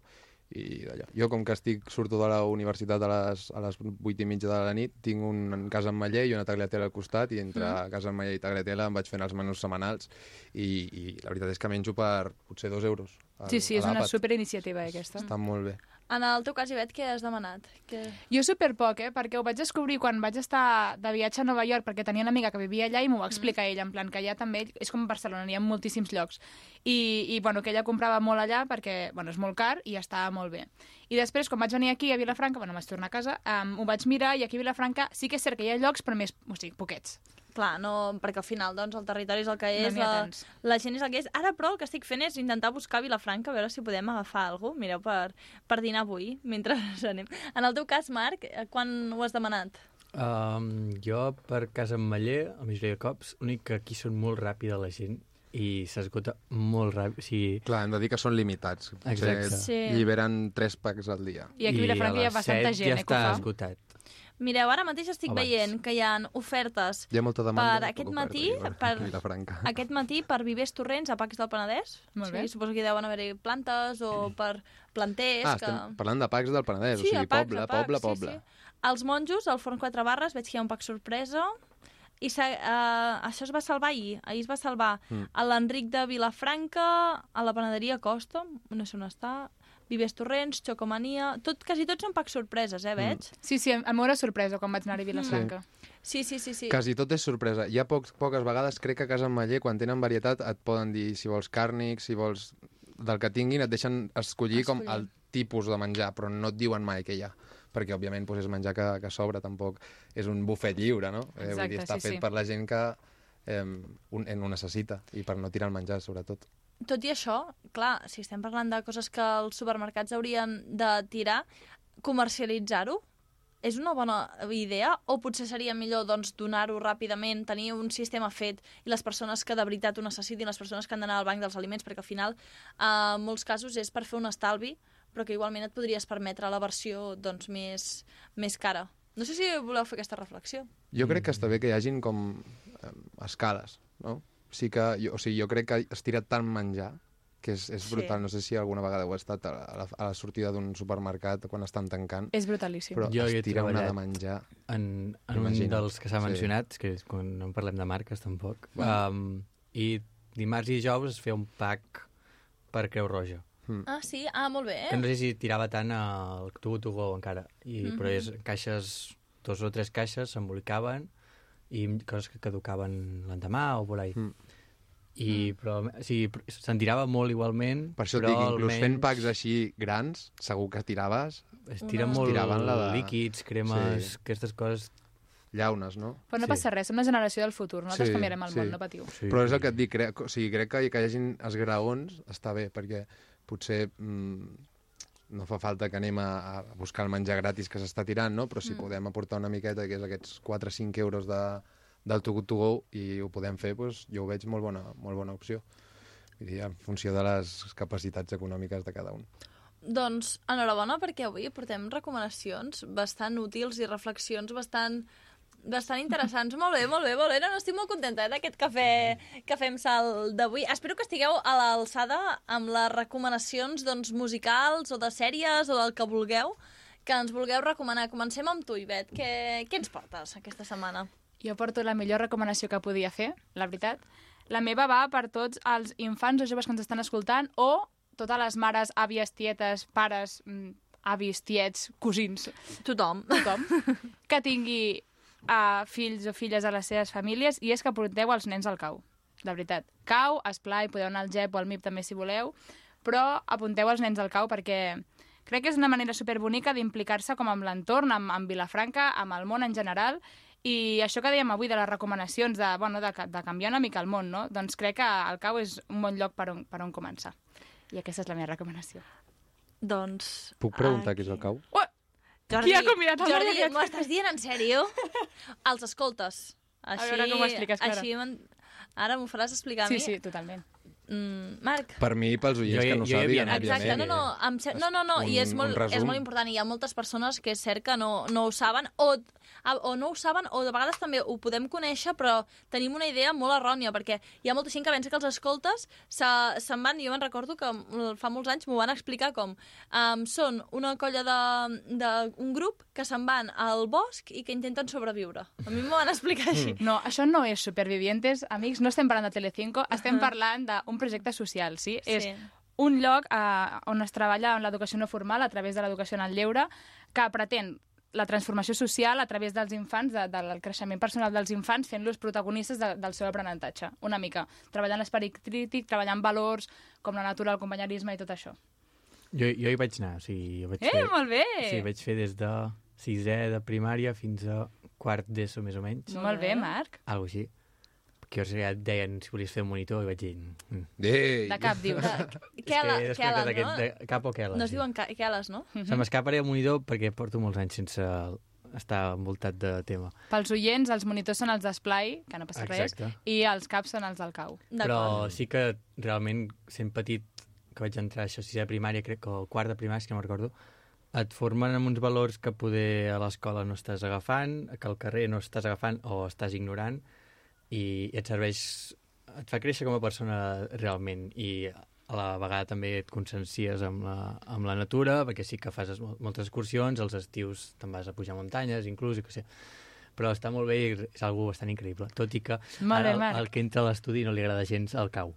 i d'allò. Jo, com que estic, surto de la universitat a les, a les 8 i mitja de la nit, tinc un casa amb maller i una tagliatella al costat, i entre Mm. casa amb maller i tagliatella em vaig fent els menús setmanals, i, i la veritat és que menjo per potser dos euros. al- Sí, sí, és una superiniciativa, eh, aquesta. Està molt bé. En el teu cas, Ivet, què has demanat? Que... Jo super poc, eh? perquè ho vaig descobrir quan vaig estar de viatge a Nova York, perquè tenia una amiga que vivia allà i m'ho va explicar ella, en plan que allà també és com Barcelona, hi ha moltíssims llocs. I, i bueno, que ella comprava molt allà perquè bueno, és molt car i estava molt bé. I després, quan vaig venir aquí a Vilafranca, bueno, vaig tornar a casa, um, ho vaig mirar i aquí a Vilafranca sí que és cert que hi ha llocs, però més, o sigui, poquets. Clar, no, perquè al final doncs, el territori és el que No és, ha la, la gent és el que és. Ara, però, el que estic fent és intentar buscar a Vilafranca, a veure si podem agafar alguna cosa, mireu, per, per dinar avui, [LAUGHS] mentre anem. En el teu cas, Marc, eh, quan ho has demanat? Um, jo, per casa amb Maller, la majoria de cops, l'únic que aquí són molt ràpida la gent i s'esgota molt ràpid. O sigui, Clar, hem de dir que són limitats. Potser Exacte. Sí. Lliberen tres packs al dia. I aquí a Vilafranca hi ha bastanta gent, ja eh, està esgotat. Mireu, ara mateix estic Abans. veient que hi ha ofertes Hi ha molta demanda. per aquest oferta matí, aquí a per, [LAUGHS] Vilafranca. aquest matí per Vivers Torrents a Pacs del Penedès. Molt bé. Sí, suposo que hi deuen haver plantes o per planters. Ah, que... estem parlant de packs del Penedès, Sí, o a sigui, Pacs, poble, Pacs, poble, sí, poble. Sí. Els monjos, al Forn 4 Barres, veig que hi ha un pack sorpresa. I s'ha- eh, això es va salvar ahir. Ahir es va salvar Mm. a l'Enric de Vilafranca, a la panaderia Costa, no sé on està, Vives Torrents, Xocomania... Tot, quasi tots són packs sorpreses, eh, veig? Sí, sí, a mi era sorpresa quan vaig anar a Vilafranca. Sí, sí, sí. sí. Quasi tot és sorpresa. Hi ha pocs, poques vegades, crec que a Casa Maller, quan tenen varietat, et poden dir si vols càrnic, si vols... Del que tinguin, et deixen escollir, com Escollir. el tipus de menjar, però no et diuen mai què hi ha perquè, òbviament, doncs, és menjar que, que sobra, tampoc és un bufet lliure, no? Eh, vull dir, està sí, fet sí. per la gent que eh, un, en ho necessita i per no tirar el menjar, sobretot. Tot i això, clar, si estem parlant de coses que els supermercats haurien de tirar, comercialitzar-ho és una bona idea o potser seria millor doncs, donar-ho ràpidament, tenir un sistema fet i les persones que de veritat ho necessitin, les persones que han d'anar al banc dels aliments, perquè al final eh, en molts casos és per fer un estalvi, però que igualment et podries permetre la versió doncs, més, més cara. No sé si voleu fer aquesta reflexió. Jo crec que està bé que hi hagin com eh, escales, no? Sí que, jo, o sigui, jo crec que es tira tant menjar que és, és Sí. brutal. No sé si alguna vegada ho ha estat a la, a la sortida d'un supermercat quan estan tancant, És brutalíssim. però Jo es tira una de menjar. En, en un dels que s'ha Sí. mencionat, que és quan no en parlem de marques tampoc, Bueno. um, i dimarts i dijous es feia un pack per Creu Roja. Ah, sí? Ah, molt bé. Que no sé si tirava tant al Tugo Tugo encara, I, Mhm. però és caixes, dos o tres caixes s'embolicaven i coses que caducaven l'endemà o por ahí. Mm. I, però, o sigui, se'n tirava molt igualment, Per això et però dic, inclús almenys fent packs així grans, segur que tiraves es tira Una- molt la de- líquids, cremes, Sí. aquestes coses. llaunes, no? Però no Sí. passa res, som la generació del futur. Nosaltres Sí, canviarem el sí. món, no patiu. Sí, Però és el que et dic, crec, o sigui, crec que, que hi hagin esgraons està bé, perquè potser mm, no fa falta que anem a, a buscar el menjar gratis que s'està tirant, no? però si Mm. podem aportar una miqueta, que és aquests 4-5 euros de, del Too Good To Go, i ho podem fer, doncs, jo ho veig molt bona, molt bona opció. Vull dir, en funció de les capacitats econòmiques de cada un. Doncs enhorabona perquè avui portem recomanacions bastant útils i reflexions bastant bastant interessants. molt bé, molt bé, molt bé. No, no, estic molt contenta eh, d'aquest cafè, cafè amb sal d'avui. Espero que estigueu a l'alçada amb les recomanacions doncs, musicals o de sèries o del que vulgueu que ens vulgueu recomanar. Comencem amb tu, Ivet. Què, què ens portes aquesta setmana? Jo porto la millor recomanació que podia fer, la veritat. La meva va per tots els infants o joves que ens estan escoltant o totes les mares, àvies, tietes, pares, mm, avis, tiets, cosins, Tothom. tothom, [LAUGHS] que tingui uh, fills o filles a les seves famílies i és que porteu els nens al cau, de veritat. Cau, esplai, podeu anar al GEP o al MIP també si voleu, però apunteu els nens al cau perquè crec que és una manera superbonica d'implicar-se com amb l'entorn, amb, amb Vilafranca, amb el món en general, i això que dèiem avui de les recomanacions de, bueno, de, de canviar una mica el món, no? doncs crec que el cau és un bon lloc per on, per on començar. I aquesta és la meva recomanació. Doncs... Puc preguntar aquí. què és el cau? Oh, Jordi, Qui ha convidat el Jordi, m'ho estàs dient en sèrio? Els escoltes. Així, veure com ho expliques, Clara. Així, ara m'ho faràs explicar a sí, mi? sí, totalment. Mm, Marc? Per mi, pels oients Jo que no jo sàpiguen. Exacte, no, no, em se... no, no, no, i és Un- molt, un és molt important. Hi ha moltes persones que és cert que no, no ho saben, o, o no ho saben, o de vegades també ho podem conèixer, però tenim una idea molt errònia, perquè hi ha molta gent que pensa que els escoltes se- se'n van, jo me'n recordo que mm, fa molts anys m'ho van explicar com um, són una colla de, de un grup que se'n van al bosc i que intenten sobreviure. A mi m'ho van explicar així. No, això no és Supervivientes, amics, no estem parlant de Telecinco, estem parlant d'un projecte social, sí? Sí. És un lloc eh, on es treballa en l'educació no formal a través de l'educació en el lleure que pretén la transformació social a través dels infants, de, del creixement personal dels infants, fent-los protagonistes de, del seu aprenentatge, una mica. Treballant l'esperit crític, treballant valors com la natura, el companyerisme i tot això. Jo, jo hi vaig anar, o sigui, jo vaig Eh, fer... molt bé! Sí, vaig fer des de sisè de primària fins a quart d'ESO, més o menys. Molt bé, Marc. Algo així. Que ja et deien si volies fer un monitor i vaig dir... Mm. Ei! De cap, dius. [LAUGHS] És Kela- que desconnectat no? aquest de cap o Keles. No es sí. diuen Keles, no? Se m'escapa el monitor perquè porto molts anys sense estar envoltat de tema. Pels oients, els monitors són els d'esplai, que no passa Exacte. res, i els caps són els del cau. Però sí que realment, sent petit, que vaig entrar a això, sisè de primària, crec que el quart de primària, és que no me'n recordo, et formen amb uns valors que poder a l'escola no estàs agafant, que al carrer no estàs agafant o estàs ignorant, i et serveix... et fa créixer com a persona realment, i a la vegada també et consciencies amb la, amb la natura, perquè sí que fas es- moltes excursions, als estius te'n vas a pujar muntanyes, inclús, i que sé però està molt bé i és algo bastant increïble, tot i que Molt bé, ara el, el que entra a l'estudi no li agrada gens el cau.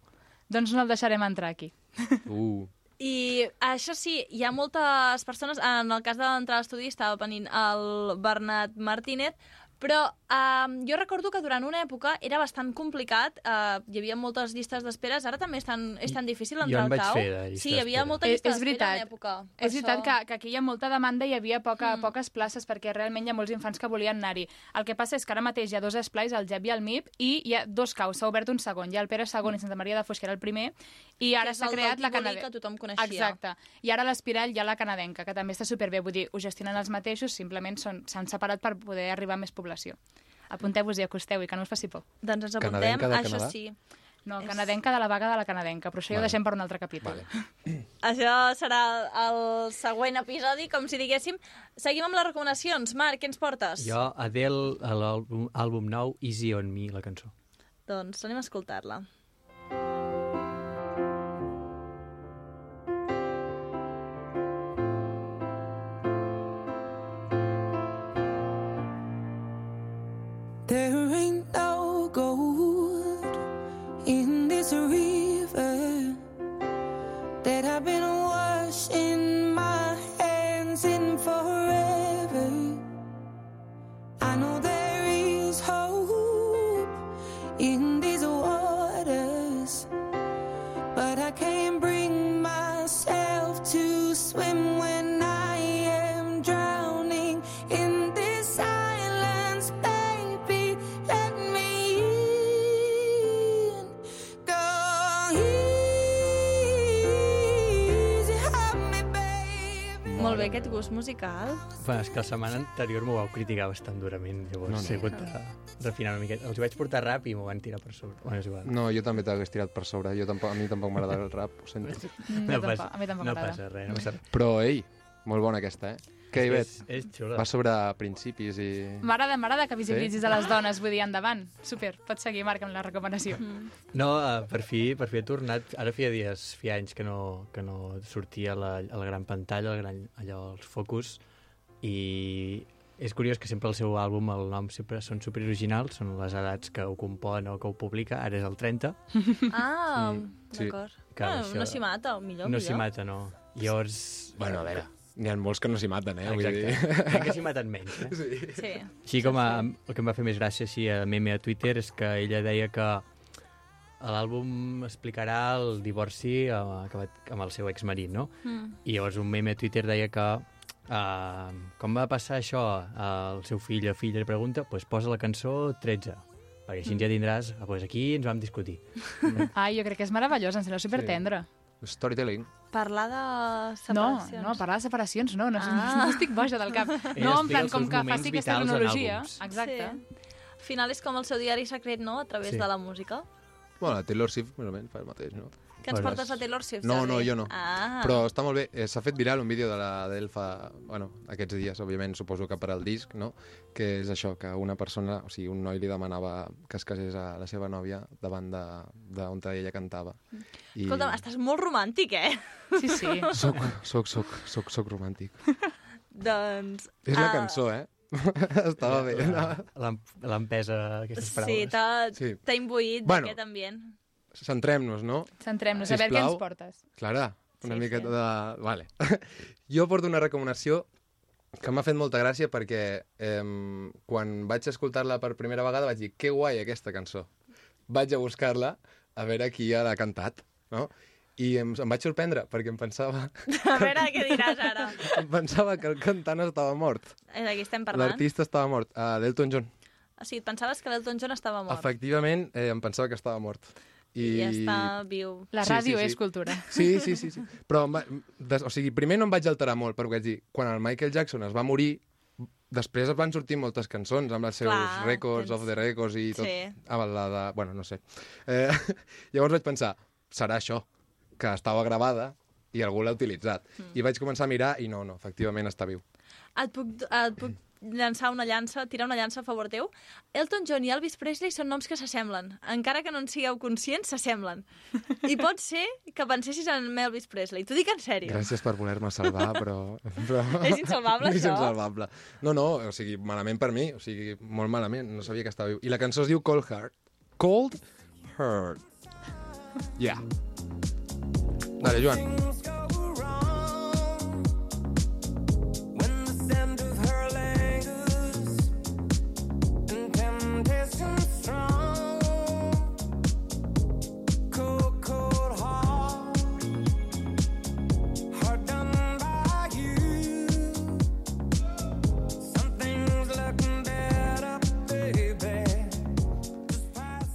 Doncs no el deixarem entrar aquí. [LAUGHS] Uh. I això sí, hi ha moltes persones, en el cas d'entrar a l'estudi estava venint el Bernat Martínez, però um, jo recordo que durant una època era bastant complicat, uh, hi havia moltes llistes d'espera, ara també és tan, és tan difícil entrar en al cau. sí, hi havia d'espera. molta llista és d'espera en veritat. època. És veritat això. que, que aquí hi ha molta demanda i hi havia poca, mm. poques places perquè realment hi ha molts infants que volien anar-hi. El que passa és que ara mateix hi ha dos esplais, el GEP i el MIP, i hi ha dos caus. S'ha obert un segon. Hi ha el Pere II i Santa Maria de Foix, que era el primer, i ara s'ha creat la canadenca. que tothom coneixia. Exacte. I ara a l'Espirall hi ha la canadenca, que també està superbé. Vull dir, ho gestionen els mateixos, simplement s'han separat per poder arribar a més població. Apunteu-vos i acosteu i que no us faci por. Doncs ens apuntem, Canadenca de això Canadà? sí. No, És- canadenca de la vaga de la canadenca, però això ja ho Vale. deixem per un altre capítol. Vale. [CLEARS THROAT] Això serà el següent episodi, com si diguéssim. Seguim amb les recomanacions. Marc, què ens portes? Jo, Adele, a l'àlbum àlbum nou, Easy on Me, la cançó. Doncs anem a escoltar-la. There musical. Bueno, és que la setmana anterior m'ho vau criticar bastant durament, llavors No, no, no. no. he hagut de refinar una miqueta. Els vaig portar rap i m'ho van tirar per sobre. Bueno, és igual. No, jo també t'hagués tirat per sobre. Jo tampoc, a mi tampoc m'agrada el rap, ho sento. No mi passa, a mi tampoc no m'agrada. passa res, no passa res. Però, ei, molt bona aquesta, eh? Que Ivet? és- és xula. Va sobre principis i... M'agrada, m'agrada que visibilitzis a les dones, vull dir, endavant. Super, pots seguir, Marc, amb la recomanació. No, uh, per fi, per fi he tornat. Ara feia dies, feia anys que no, que no sortia a la, a la gran pantalla, al gran, allò, els focus, i és curiós que sempre el seu àlbum, el nom sempre són superoriginals, són les edats que ho compon o que ho publica, ara és el 30. Ah, Sí. d'acord. Bueno, això- no s'hi mata, millor, no millor. s'hi mata, no. Llavors... Bueno, a veure, n'hi ha molts que no s'hi maten, eh? Vull Exacte. dir. Crec que s'hi maten menys, eh? Sí. Sí. Així com a, el que em va fer més gràcia així a meme a Twitter és que ella deia que l'àlbum explicarà el divorci va, amb el seu exmarit, no? Mm. I llavors un meme a Twitter deia que uh, com va passar això al seu fill o filla li pregunta, doncs pues posa la cançó 13 perquè així ja tindràs, ah, pues aquí ens vam discutir. [LAUGHS] Ai, jo crec que és meravellós, em sembla supertendre. Storytelling. Parlar de No, separacions. no, parlar de separacions no, no, Ah. no [LAUGHS] estic boja del cap. Ella [LAUGHS] No, en plan, com que faci aquesta cronologia. Exacte. Sí. Al final és com el seu diari secret, no?, a través Sí. de la música. Bueno, la Taylor Swift, més o menys, fa el mateix, no? Que ens portes a Taylor Swift, No, no, jo no. Ah. Però està molt bé. Eh, S'ha fet viral un vídeo de la d'ell fa... Bueno, aquests dies, òbviament, suposo que per al disc, no? Que és això, que una persona, o sigui, un noi li demanava que es casés a la seva nòvia davant de, de on ella cantava. I... Escolta'm, estàs molt romàntic, eh? Sí, sí. [LAUGHS] Soc, soc, soc, soc, soc romàntic. doncs... És la ah, cançó, eh? [LAUGHS] Estava bé. La- l'em- L'empesa, aquestes Sí, paraules. t'ha Sí. t'ha imbuït Bueno. d'aquest ambient. Centrem-nos, no? Centrem-nos, a veure què ens portes. Clara, una Sí, miqueta sí. de... Vale. [LAUGHS] jo porto una recomanació que m'ha fet molta gràcia perquè eh, quan vaig escoltar-la per primera vegada vaig dir que guai aquesta cançó. Vaig a buscar-la a veure qui ha cantat, no? I em, em vaig sorprendre perquè em pensava, [LAUGHS] A veure què diràs ara. [LAUGHS] em pensava que el cantant estava mort. És de qui estem parlant? L'artista estava mort, uh, d'Elton John. O sigui, et pensaves que l'Elton John estava mort. Efectivament, eh, em pensava que estava mort. I està viu. La ràdio és cultura. [LAUGHS] Sí, sí, sí. sí. Però, des, o sigui, primer no em vaig alterar molt, perquè vaig dir, quan el Michael Jackson es va morir, després es van sortir moltes cançons amb els seus Clar, records, tens- of the records i tot. Sí. Amb la de... Bueno, no sé. Eh, [LAUGHS] llavors vaig pensar, serà això, que estava gravada i algú l'ha utilitzat. Mm. I vaig començar a mirar i no, no, efectivament està viu. Et puc, et puc llançar una llança, tirar una llança a favor teu? Elton John i Elvis Presley són noms que s'assemblen. Encara que no en sigueu conscients, s'assemblen. I pot ser que pensessis en Elvis Presley. T'ho dic en sèrio. Gràcies per voler-me salvar, però... però... És insalvable, [LAUGHS] és això? insalvable. No, no, o sigui, malament per mi, o sigui, molt malament, no sabia que estava viu. I la cançó es diu Cold Heart. Cold Heart. Yeah. Dale, Joan.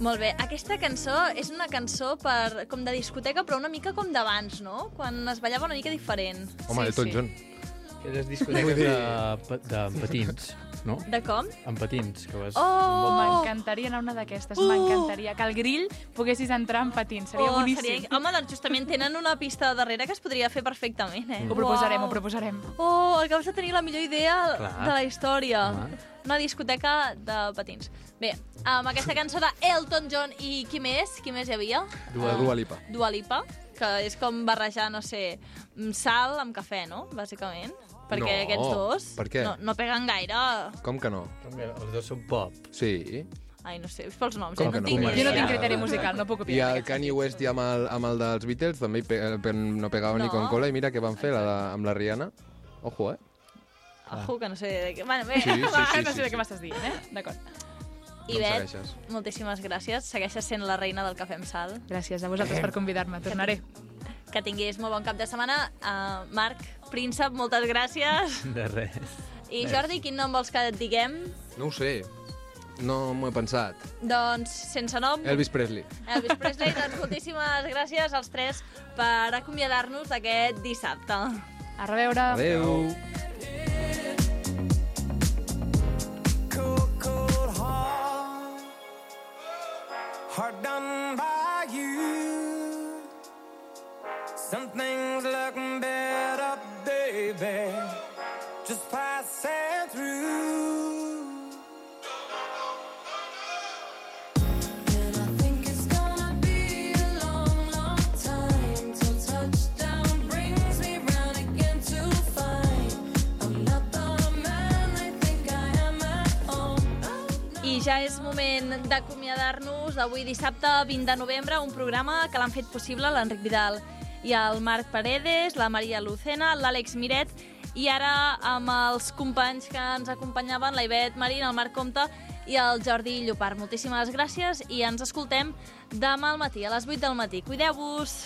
Molt bé, aquesta cançó és una cançó per, com de discoteca, però una mica com d'abans, no? Quan es ballava una mica diferent. Home, Sí, Elton sí. John. Que les discoteques de, pa- de patins, no? De com? Amb patins, que vas... Oh! M'encantaria anar a una d'aquestes, m'encantaria. Que al grill poguessis entrar en patins, seria oh, boníssim. Seria... Home, doncs justament tenen una pista darrere que es podria fer perfectament, eh? Ho proposarem, Uau. ho proposarem. Oh, acabes de tenir la millor idea Clar. de la història. Clar. Una discoteca de patins. Bé, amb aquesta cançó de Elton John i qui més? Qui més hi havia? Dua, Dua Lipa. Dua Lipa, que és com barrejar, no sé, mm, sal amb cafè, no? Bàsicament. Perquè No, aquests dos per què? No, no peguen gaire. Com que no? Els dos són pop. Sí. Ai, no sé, és pels noms. Com eh? que no? tinc ni Jo no tinc criteri musical, no puc I opinar. el Kanye West i amb el, amb el dels Beatles també pe pe no pegava ni No. con cola i mira què van fer la de, amb la Rihanna. Ojo, eh? Ojo, que no sé de què... Bueno, bé, Sí, [LAUGHS] sí, va, sí, no sí, sé de sí. què m'estàs dient, eh? D'acord. No Ivet, segueixes. moltíssimes gràcies. Segueixes sent la reina del cafè amb sal. Gràcies a vosaltres per convidar-me. Tornaré. Que tinguis molt bon cap de setmana. Uh, Marc, príncep, moltes gràcies. [LAUGHS] De res. I Jordi, quin nom vols que et diguem? No ho sé. No m'ho he pensat. Doncs, sense nom... Elvis Presley. Elvis Presley, doncs moltíssimes gràcies als tres per acomiadar-nos d'aquest dissabte. A reveure. Cold, cold heart, heart done by you. Something's looking better, baby. Just passing through. Ja és moment d'acomiadar-nos d'avui dissabte 20 de novembre, un programa que l'han fet possible l'Enric Vidal i el Marc Paredes, la Maria Lucena, l'Àlex Miret i ara amb els companys que ens acompanyaven, la Ivet Marín, el Marc Comte i el Jordi Llopart. Moltíssimes gràcies i ens escoltem demà al matí, a les 8 del matí. Cuideu-vos!